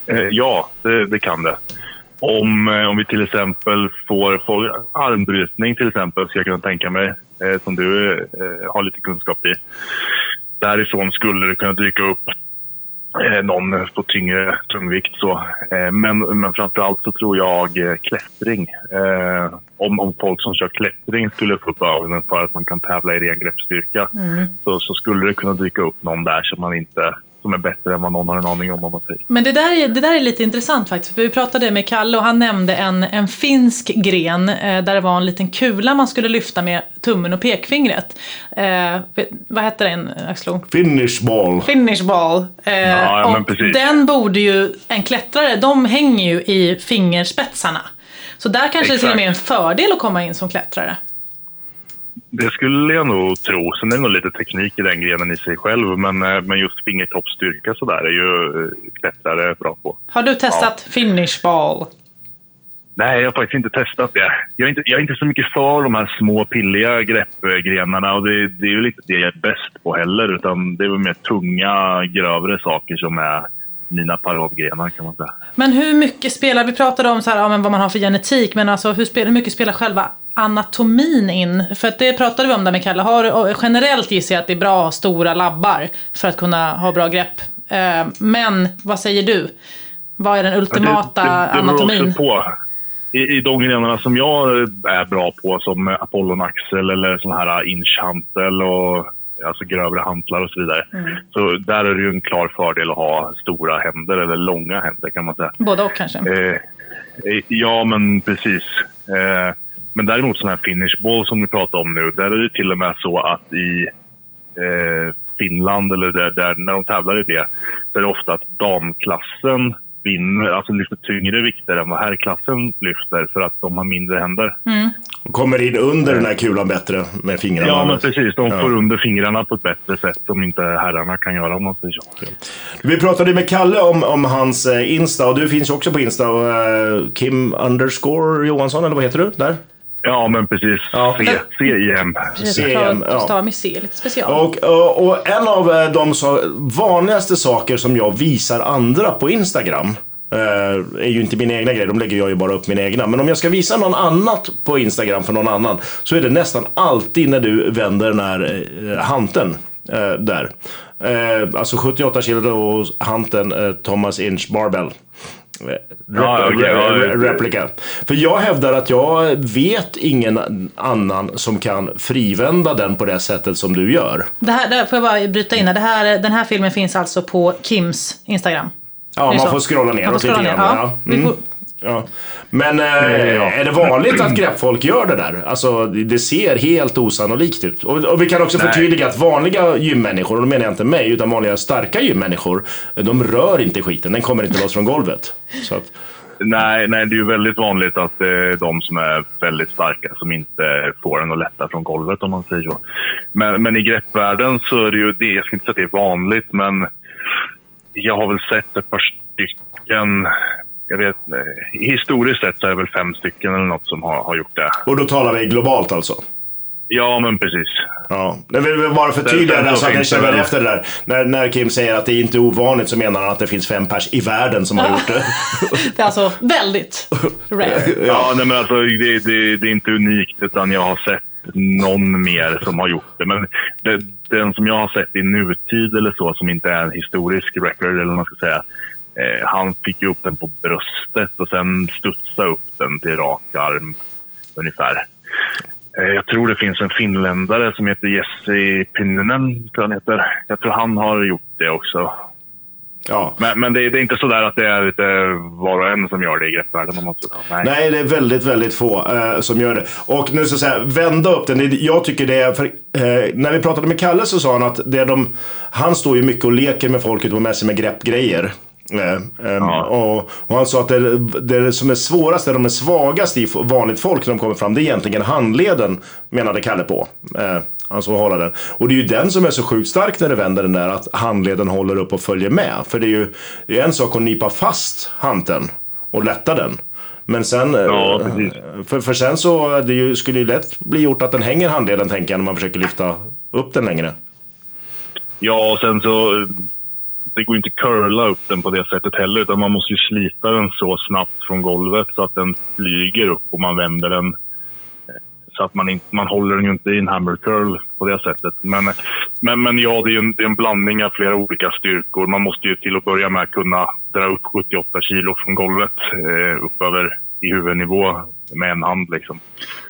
[SPEAKER 5] Eh, ja, det, det kan det. Om, eh, om vi till exempel får, får armbrytning till exempel, skulle jag kunna tänka mig, eh, som du eh, har lite kunskap i. Därifrån skulle det kunna dyka upp någon på tyngre tungvikt. Så. Eh, men, men framförallt så tror jag eh, klättring. Eh, om, om folk som kör klättring skulle få upp ögonen för att man kan tävla i ren greppstyrka så, så skulle det kunna dyka upp någon där som man inte som är bättre än vad någon har en aning om. om man säger.
[SPEAKER 2] Men det där, är, det där är lite intressant faktiskt. För vi pratade med Kalle och han nämnde en, en finsk gren eh, där det var en liten kula man skulle lyfta med tummen och pekfingret. Eh, vad hette den Axel?
[SPEAKER 1] Finish ball.
[SPEAKER 2] Finish ball. Eh,
[SPEAKER 5] Ja, ja, men
[SPEAKER 2] och
[SPEAKER 5] precis.
[SPEAKER 2] den borde ju, en klättrare, de hänger ju i fingerspetsarna. Så där kanske det till och med är en fördel att komma in som klättrare.
[SPEAKER 5] Det skulle jag nog tro. Sen är det nog lite teknik i den grenen i sig själv. Men, eh, men just fingertoppsstyrka så där är ju eh, klättrare bra på.
[SPEAKER 2] Har du testat finish ball?
[SPEAKER 5] Nej, jag har faktiskt inte testat det. Jag är inte, jag är inte så mycket för de här små pilliga greppgrenarna och det, det är ju lite det jag är bäst på heller. Utan det är väl mer tunga, grövre saker som är mina paradgrenar kan man säga.
[SPEAKER 2] Men hur mycket spelar, vi pratade om så här, ja, men vad man har för genetik, men alltså hur, spelar, hur mycket spelar själva anatomin in? För att det pratade vi om där med Kalle. Har, generellt gissar jag att det är bra att ha stora labbar för att kunna ha bra grepp. Eh, men vad säger du? Vad är den ultimata
[SPEAKER 5] det, det, det
[SPEAKER 2] anatomin?
[SPEAKER 5] på. I, I de grenarna som jag är bra på, som Apollon axel eller sån här inchhantel och alltså grövre hantlar och så vidare.
[SPEAKER 2] Mm.
[SPEAKER 5] Så där är det ju en klar fördel att ha stora händer, eller långa händer kan man säga.
[SPEAKER 2] Både och kanske.
[SPEAKER 5] Eh, eh, ja, men precis. Eh, men däremot sån här finish ball som vi pratar om nu, där är det till och med så att i eh, Finland, eller där, där, när de tävlar i det, så är det ofta att damklassen vinner, alltså lyfter tyngre vikter än vad herrklassen lyfter för att de har mindre händer.
[SPEAKER 1] Kommer in under den här kulan bättre med fingrarna.
[SPEAKER 5] Ja, men precis. De
[SPEAKER 1] Ja.
[SPEAKER 5] får under fingrarna på ett bättre sätt som inte herrarna kan göra om man säger så.
[SPEAKER 1] Vi pratade med Kalle om, om hans eh, Insta och du finns också på Insta. Och, eh, Kim underscore Johansson, eller vad heter du? Där?
[SPEAKER 5] Ja, men precis.
[SPEAKER 1] Ja.
[SPEAKER 5] C, C-I-M.
[SPEAKER 2] Precis,
[SPEAKER 1] CM,
[SPEAKER 2] jag
[SPEAKER 1] ja.
[SPEAKER 2] stavar med C, lite special.
[SPEAKER 1] Och, och, och en av eh, de så, vanligaste saker som jag visar andra på Instagram eh, är ju inte mina egna grejer, de lägger jag ju bara upp mina egna. Men om jag ska visa någon annat på Instagram för någon annan så är det nästan alltid när du vänder den här hanteln eh, där. Alltså 78 kilo och hanteln Thomas Inch Barbell.
[SPEAKER 5] Ja, okej, ja,
[SPEAKER 1] re-
[SPEAKER 5] det-
[SPEAKER 1] replika. För jag hävdar att jag vet ingen annan som kan frivända den på det sättet som du gör.
[SPEAKER 2] Det här, där får jag bara bryta in här. Det här. Den här filmen finns alltså på Kims Instagram.
[SPEAKER 1] Ja,
[SPEAKER 2] det
[SPEAKER 1] man
[SPEAKER 2] så?
[SPEAKER 1] får scrolla
[SPEAKER 2] Man får
[SPEAKER 1] neråt lite
[SPEAKER 2] scrolla ner,
[SPEAKER 1] grann.
[SPEAKER 2] ja.
[SPEAKER 1] Ja. Mm. Ja. Men eh,
[SPEAKER 5] ja.
[SPEAKER 1] är det vanligt att greppfolk gör det där? Alltså, det ser helt osannolikt ut. Och, och vi kan också
[SPEAKER 5] Nej.
[SPEAKER 1] förtydliga att vanliga gymmänniskor, och då menar jag inte mig, utan vanliga starka gymmänniskor, de rör inte skiten. Den kommer inte loss från golvet. Så att,
[SPEAKER 5] Nej, nej, det är ju väldigt vanligt att det är de som är väldigt starka som inte får den att lätta från golvet om man säger så. Men, men i greppvärlden så är det ju det, jag ska inte säga att det är vanligt, men jag har väl sett ett par stycken, jag vet eh, historiskt sett så är det väl fem stycken eller något som har, har gjort det.
[SPEAKER 1] och då talar vi globalt alltså?
[SPEAKER 5] Ja, men precis.
[SPEAKER 1] Ja, det vill vi bara förtydliga det så att ni känner efter det där. När, när Kim säger att det är inte ovanligt så menar han att det finns fem pers i världen som har gjort det.
[SPEAKER 2] Det är alltså väldigt rare.
[SPEAKER 5] Ja, nej, men alltså, det, det, det är inte unikt, utan jag har sett någon mer som har gjort det. Men det, den som jag har sett i nutid eller så, som inte är en historisk record, eller vad man ska säga, eh, han fick ju upp den på bröstet och sen studsade upp den till rak arm, ungefär. Eh, jag tror det finns en finländare som heter Jesse Pinninen, tror han heter. Jag tror han har gjort det också.
[SPEAKER 1] Ja.
[SPEAKER 5] Men, men det, är- det är inte så där att det är lite var och en som gör det i greppvärlden. Nej.
[SPEAKER 1] Nej, det är väldigt, väldigt få eh, som gör det. Och nu jag säga, vända upp den. Jag tycker det är, för, eh, när vi pratade med Kalle så sa han att det är de, han står ju mycket och leker med folk ute på mässor med greppgrejer. Eh, ehm,
[SPEAKER 5] Ja.
[SPEAKER 1] och, och han sa att det, det som är svårast, det de är svagast i vanligt folk när de kommer fram, det är egentligen handleden, menade Kalle på. Eh, alltså att hålla den. Och det är ju den som är så sjukt stark när du vänder den där, att handleden håller upp och följer med. För det är ju det är en sak att nypa fast hanteln och lätta den. Men sen, eh,
[SPEAKER 5] Ja,
[SPEAKER 1] för, för sen så det ju, skulle ju lätt bli gjort att den hänger handleden tänker jag när man försöker lyfta upp den längre.
[SPEAKER 5] Ja, och sen så... Det går inte att curla upp den på det sättet heller, utan man måste ju slita den så snabbt från golvet så att den flyger upp och man vänder den. Eh, så att man, inte, man håller den ju inte i en hammer curl på det sättet. Men Men, men ja, det är, en, det är en blandning av flera olika styrkor. Man måste ju till att börja med kunna dra upp 78 kilo från golvet eh, upp över i huvudnivå med en hand. Liksom.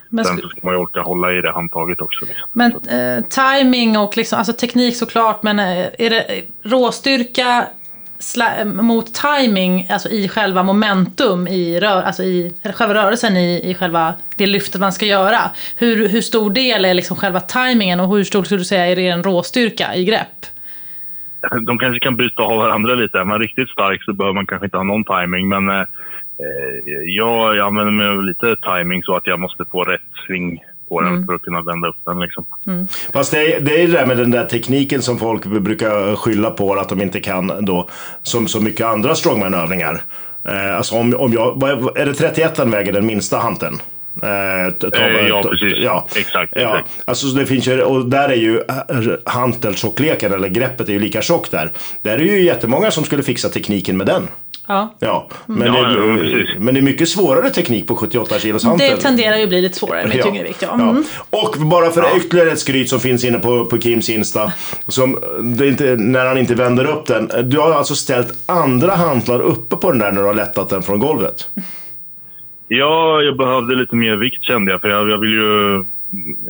[SPEAKER 2] Men,
[SPEAKER 5] Sen så ska man ju orka hålla i det handtaget också. Liksom.
[SPEAKER 2] men eh, timing och liksom, alltså teknik såklart, men eh, är det eh, råstyrka sla- mot timing, alltså i själva momentum, i, rör, alltså i själva rörelsen i, i själva det lyftet man ska göra. Hur, hur stor del är liksom själva timingen och hur stor skulle du säga är det en råstyrka i grepp?
[SPEAKER 5] De kanske kan byta av varandra lite. Är man riktigt stark så behöver man kanske inte ha någon timing. Men eh, eh, jag använder mig av lite timing så att jag måste få rätt sving på den för att kunna vända upp den. Liksom.
[SPEAKER 1] Fast det är, det är det där med den där tekniken som folk brukar skylla på att de inte kan då. Som så mycket andra strongman-övningar. Eh, alltså om, om jag, vad är- det 31 den väger den minsta hanteln? Eh,
[SPEAKER 5] Eh, ja, precis.
[SPEAKER 1] Ja,
[SPEAKER 5] Exakt,
[SPEAKER 1] Ja.
[SPEAKER 5] exakt.
[SPEAKER 1] Alltså det finns ju, och där är ju eh, hanteltjockleken, eller greppet är ju lika tjockt där. Där är ju jättemånga som skulle fixa tekniken med den.
[SPEAKER 2] Ja.
[SPEAKER 1] Ja, men,
[SPEAKER 5] Ja,
[SPEAKER 1] det,
[SPEAKER 5] ja, men
[SPEAKER 1] det är mycket svårare teknik på 78 kilos hantel.
[SPEAKER 2] Det tenderar ju att bli lite svårare med tyngre vikt. Ja. Mm.
[SPEAKER 1] Och bara för ytterligare ett skryt som finns inne på, på Kims Insta. Som det inte, när han inte vänder upp den. Du har alltså ställt andra hantlar uppe på den där när du har lättat den från golvet.
[SPEAKER 5] Ja, jag behövde lite mer vikt kände jag. För jag, jag vill ju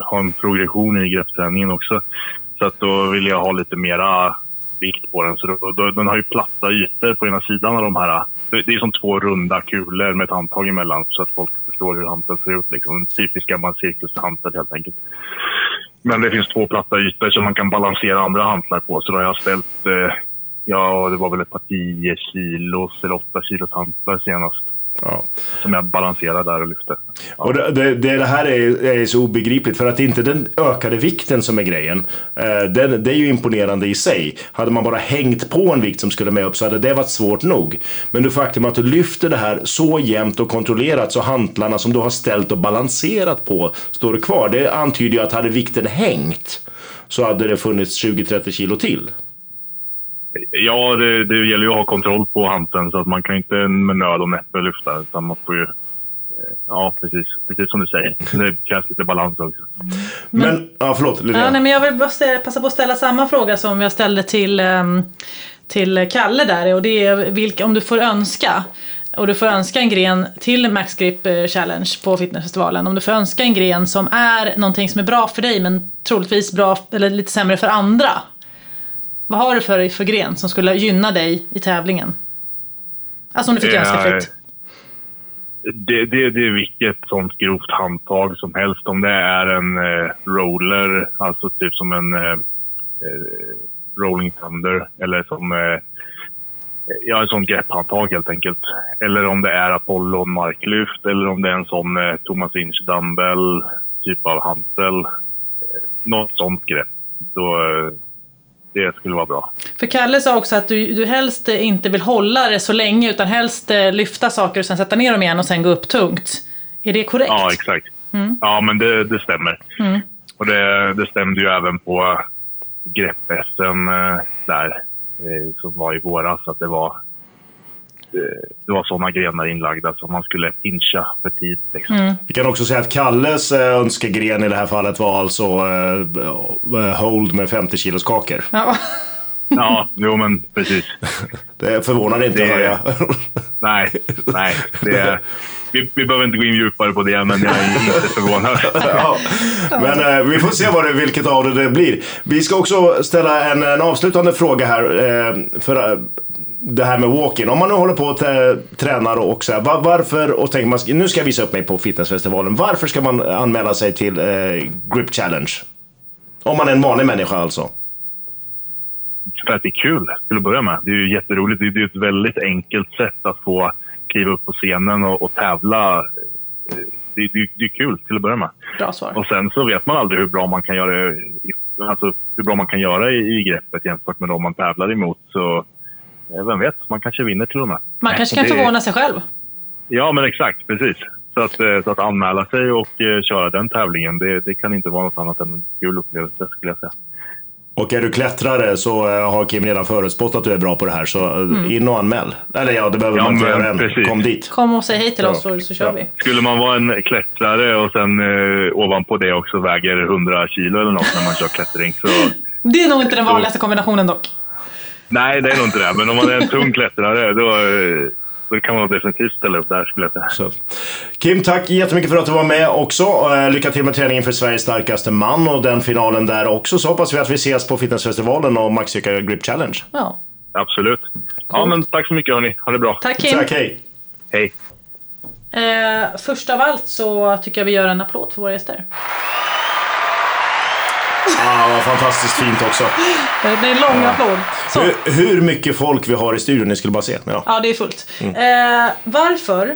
[SPEAKER 5] ha en progression i greppträningen också. Så att då vill jag ha lite mera vikt på den. Så då, då, den har ju platta ytor på ena sidan av de här. Det är som två runda kulor med ett handtag emellan så att folk förstår hur hanteln ser ut. Liksom. En typisk gammal cirkushantel helt enkelt. Men det finns två platta ytor som man kan balansera andra hantlar på. Så då har jag ställt, eh, ja det var väl ett par 10 kilos eller 8 kilos hantlar senast.
[SPEAKER 1] Ja.
[SPEAKER 5] Som jag balanserar där och lyfter.
[SPEAKER 1] Och det, det, det här är, är så obegripligt för att det är inte den ökade vikten som är grejen. Eh, den, det är ju imponerande i sig. Hade man bara hängt på en vikt som skulle med upp så hade det varit svårt nog. Men det faktum att du lyfter det här så jämnt och kontrollerat så hantlarna som du har ställt och balanserat på står kvar. Det antyder ju att hade vikten hängt så hade det funnits 20-30 kilo till.
[SPEAKER 5] Ja, det, det gäller ju att ha kontroll på hanteln så att man kan inte med nöd och näppe lyfta. Utan man får ju, eh, ja, precis, precis som du säger. Det krävs lite balans också.
[SPEAKER 1] Men, ja förlåt Linnea.
[SPEAKER 2] Ja, nej, men jag vill bara passa på att ställa samma fråga som jag ställde till, ehm, till Kalle där. Och det är vilka, om du får önska. Och du får önska en gren till Max Grip eh, Challenge på fitnessfestivalen. Om du får önska en gren som är någonting som är bra för dig men troligtvis bra eller lite sämre för andra. Vad har du för, för gren som skulle gynna dig i tävlingen? Alltså om du fick
[SPEAKER 5] Eh,
[SPEAKER 2] önska fritt.
[SPEAKER 5] Det, det, det är vilket sånt grovt handtag som helst. Om det är en eh, roller, alltså typ som en eh, eh, rolling thunder eller som eh, ja, en sån grepphandtag helt enkelt. Eller om det är Apollon marklyft eller om det är en sån eh, Thomas Inch dumbbell typ av hantel. Eh, något sånt grepp. Då, eh, det skulle vara bra.
[SPEAKER 2] För Kalle sa också att du, du helst inte vill hålla det så länge utan helst eh, lyfta saker och sen sätta ner dem igen och sen gå upp tungt. Är det korrekt?
[SPEAKER 5] Ja, exakt. Ja, men det, det stämmer. Och det, det stämde ju även på grepp-SM eh, där, eh, som var i våras. Att det var, det var sådana grenar inlagda som man skulle pincha för tid. Liksom.
[SPEAKER 1] Vi kan också säga att Kalles eh, önskegren i det här fallet var alltså eh, eh, hold med 50 kilos kakor.
[SPEAKER 2] Ja.
[SPEAKER 5] Ja, jo men precis.
[SPEAKER 1] Det förvånar inte,
[SPEAKER 5] Det-
[SPEAKER 1] hör jag.
[SPEAKER 5] Nej, nej. Det, vi, vi behöver inte gå in djupare på det, men jag är inte förvånad.
[SPEAKER 1] ja. Men eh, vi får se vad det, vilket av det det blir. Vi ska också ställa en, en avslutande fråga här. Eh, för eh, det här med walk-in. Om man nu håller på och trä- tränar och så här, var, varför, och tänker man, nu ska jag visa upp mig på fitnessfestivalen. Varför ska man anmäla sig till eh, Grip Challenge? Om man är en vanlig människa alltså.
[SPEAKER 5] för att det är kul till att börja med. Det är ju jätteroligt. Det är ju ett väldigt enkelt sätt att få kliva upp på scenen och, och tävla. Det, det, det är kul till att börja med.
[SPEAKER 2] Bra svar.
[SPEAKER 5] Och sen så vet man aldrig hur bra man kan göra, alltså, hur bra man kan göra i, i greppet jämfört med de man tävlar emot. Så vem vet, man kanske vinner till och med.
[SPEAKER 2] Man kanske kan
[SPEAKER 5] Det-
[SPEAKER 2] förvåna sig själv.
[SPEAKER 5] Ja, men exakt. Precis. Så att, eh, så att anmäla sig och eh, köra den tävlingen, det, det kan inte vara något annat än en kul upplevelse skulle jag säga.
[SPEAKER 1] Och är du klättrare så eh, har Kim redan förutspått att du är bra på det här. Så eh, in och anmäl. Eller ja, det behöver
[SPEAKER 5] Ja,
[SPEAKER 1] man inte göra än.
[SPEAKER 5] precis.
[SPEAKER 1] Kom dit.
[SPEAKER 2] Kom och säg hej till
[SPEAKER 1] Ja.
[SPEAKER 2] oss så, så kör
[SPEAKER 1] Ja.
[SPEAKER 2] vi.
[SPEAKER 5] Skulle man vara en klättrare och sen eh, ovanpå det också väger 100 kilo eller något när man kör klättring så
[SPEAKER 2] Det är nog inte den vanligaste kombinationen dock.
[SPEAKER 5] Nej, det är nog inte det. Men om man är en tung klättrare, då, eh, då kan man definitivt ställa upp där skulle jag säga.
[SPEAKER 1] Så. Kim, tack jättemycket för att du var med också. Eh, Lycka till med träningen för Sveriges starkaste man och den finalen där också. Så hoppas vi att vi ses på fitnessfestivalen och Maxstyrka Grip Challenge.
[SPEAKER 2] Ja.
[SPEAKER 5] Absolut. Ja, men tack så mycket hörni. Ha det bra.
[SPEAKER 2] Tack Kim.
[SPEAKER 1] Tack, hej!
[SPEAKER 5] Hej.
[SPEAKER 2] Eh, först av allt så tycker jag vi gör en applåd för våra gäster.
[SPEAKER 1] Ah, vad fantastiskt fint också.
[SPEAKER 2] Det är en lång applåd. Så.
[SPEAKER 1] Hur, hur mycket folk vi har i studion, ni skulle bara se. Ja.
[SPEAKER 2] Ja, det är fullt.
[SPEAKER 1] Mm.
[SPEAKER 2] Eh, varför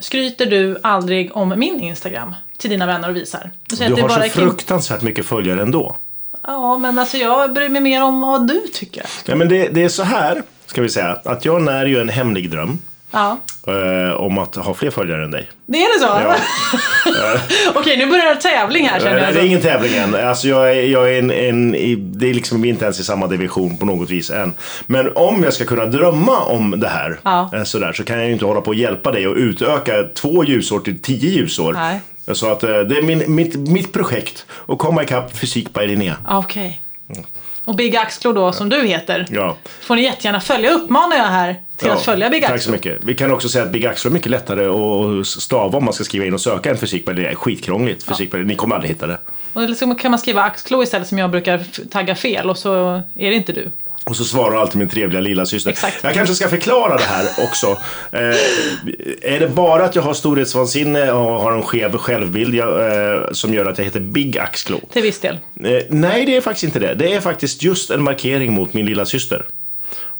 [SPEAKER 2] skryter du aldrig om min Instagram till dina vänner och visar? Du
[SPEAKER 1] Du har så fruktansvärt mycket följare ändå.
[SPEAKER 2] Ja, men alltså jag bryr mig mer om vad du tycker.
[SPEAKER 1] Ja, men det, det är så här, ska vi säga, att jag när ju en hemlig dröm
[SPEAKER 2] Ja,
[SPEAKER 1] eh, om att ha fler följare än dig.
[SPEAKER 2] det är det så?
[SPEAKER 1] Ja.
[SPEAKER 2] Okej, nu börjar det tävling här känner
[SPEAKER 1] Nej,
[SPEAKER 2] jag.
[SPEAKER 1] det är ingen tävling än. Alltså jag är, jag är en, en, det är liksom inte ens i samma division på något vis än. Men om jag ska kunna drömma om det här
[SPEAKER 2] Ja.
[SPEAKER 1] eh, sådär, så kan jag ju inte hålla på och hjälpa dig och utöka två ljusår till tio ljusår.
[SPEAKER 2] Nej.
[SPEAKER 1] Så att eh, det är min, mitt, mitt projekt att komma ikapp fysik by Linnea.
[SPEAKER 2] Okej. Och Big Axlo då, som du heter,
[SPEAKER 1] Ja.
[SPEAKER 2] får ni jättegärna följa. Uppmanar jag här till
[SPEAKER 1] Ja,
[SPEAKER 2] att följa Big
[SPEAKER 1] Tack
[SPEAKER 2] Axlo.
[SPEAKER 1] så mycket. Vi kan också säga att Big Axel är mycket lättare att stava om man ska skriva in och söka en fysik by Linnea. Skitkrångligt. Fysik by Linnea. Ni kommer aldrig hitta det.
[SPEAKER 2] Och så kan man skriva Axlo istället som jag brukar tagga fel och så är det inte du.
[SPEAKER 1] Och så svarar alltid min trevliga lilla syster.
[SPEAKER 2] Exakt.
[SPEAKER 1] Jag kanske ska förklara det här också. Eh, är det bara att jag har storhetsvansinne och har en skev självbild jag, eh, som gör att jag heter Big Axklo?
[SPEAKER 2] Till viss del.
[SPEAKER 1] Eh, nej, det är faktiskt inte det. Det är faktiskt just en markering mot min lilla syster.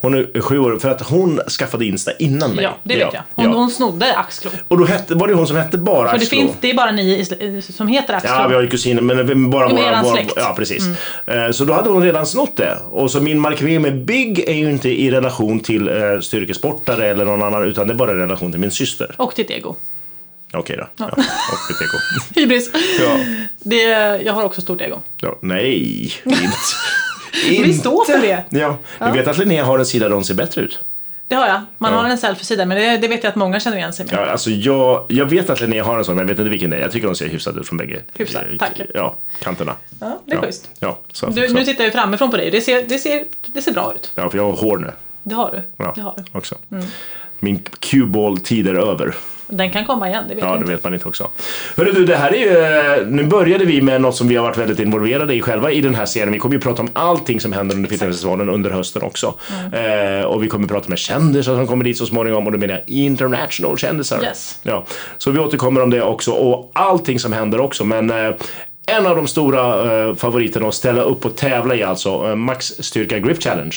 [SPEAKER 1] Hon är sju år, för att hon skaffade Insta innan mig.
[SPEAKER 2] Ja, det vet jag. Hon, hon snodde Axlo.
[SPEAKER 1] Och då hette, var det hon som hette bara
[SPEAKER 2] För det, finns, det är bara ni som heter Axlo.
[SPEAKER 1] Ja, vi har ju kusiner, men bara våra...
[SPEAKER 2] eran
[SPEAKER 1] våra
[SPEAKER 2] släkt. Mm.
[SPEAKER 1] ja, precis. Eh, Så då hade hon redan snott det. Och så min markering med Big är ju inte i relation till eh, styrkesportare eller någon annan, utan det är bara i relation till min syster.
[SPEAKER 2] Och ditt ego.
[SPEAKER 1] Okej då. Ja. Och mitt ego.
[SPEAKER 2] Hybris.
[SPEAKER 1] Ja.
[SPEAKER 2] Det, jag har också stort ego.
[SPEAKER 1] Ja, nej, inte.
[SPEAKER 2] Vi står för det.
[SPEAKER 1] Ja, du vet att Linnea har en sida där hon ser bättre ut.
[SPEAKER 2] Det har jag. Man
[SPEAKER 1] Ja.
[SPEAKER 2] har en selfie-sida, men det, det vet jag att många känner igen sig med.
[SPEAKER 1] Ja, alltså jag, jag vet att Linnea har en sån, men jag vet inte vilken det är. Jag tycker hon ser hyfsad ut från bägge.
[SPEAKER 2] Hyfsad, tack.
[SPEAKER 1] Ja, kanterna.
[SPEAKER 2] Ja, det är
[SPEAKER 1] ja.
[SPEAKER 2] schysst.
[SPEAKER 1] Ja, så,
[SPEAKER 2] Du,
[SPEAKER 1] så.
[SPEAKER 2] nu tittar jag framifrån på dig. Det ser, det, ser, det ser bra ut.
[SPEAKER 1] ja, för jag har hår nu.
[SPEAKER 2] Det har du.
[SPEAKER 1] Ja,
[SPEAKER 2] Det har du.
[SPEAKER 1] också. Min cue-ball-tid är över.
[SPEAKER 2] Den kan komma igen, det vet
[SPEAKER 1] Ja, det
[SPEAKER 2] inte.
[SPEAKER 1] vet man inte också. Hörru du, det här är ju... Nu började vi med något som vi har varit väldigt involverade i själva i den här serien. Vi kommer ju prata om allting som händer under Fitnessfestivalen under hösten också.
[SPEAKER 2] Mm.
[SPEAKER 1] Eh, och vi kommer prata med kändisar som kommer dit så småningom och då menar jag international kändisar.
[SPEAKER 2] Yes.
[SPEAKER 1] Ja, så vi återkommer om det också och allting som händer också. Men eh, en av de stora eh, favoriterna att ställa upp och tävla i alltså, eh, Max Styrka Grip Challenge.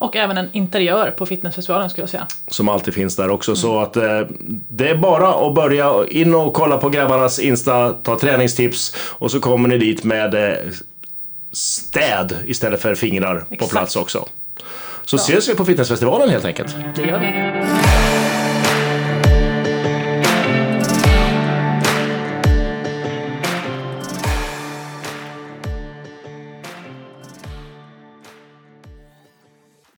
[SPEAKER 2] Och även en interiör på fitnessfestivalen skulle jag säga.
[SPEAKER 1] Som alltid finns där också. Så att eh, det är bara att börja in och kolla på grabbarnas Insta, ta träningstips och så kommer ni dit med eh, städ istället för fingrar på
[SPEAKER 2] Exakt.
[SPEAKER 1] plats också. Så ses vi på fitnessfestivalen helt enkelt.
[SPEAKER 2] Det gör vi.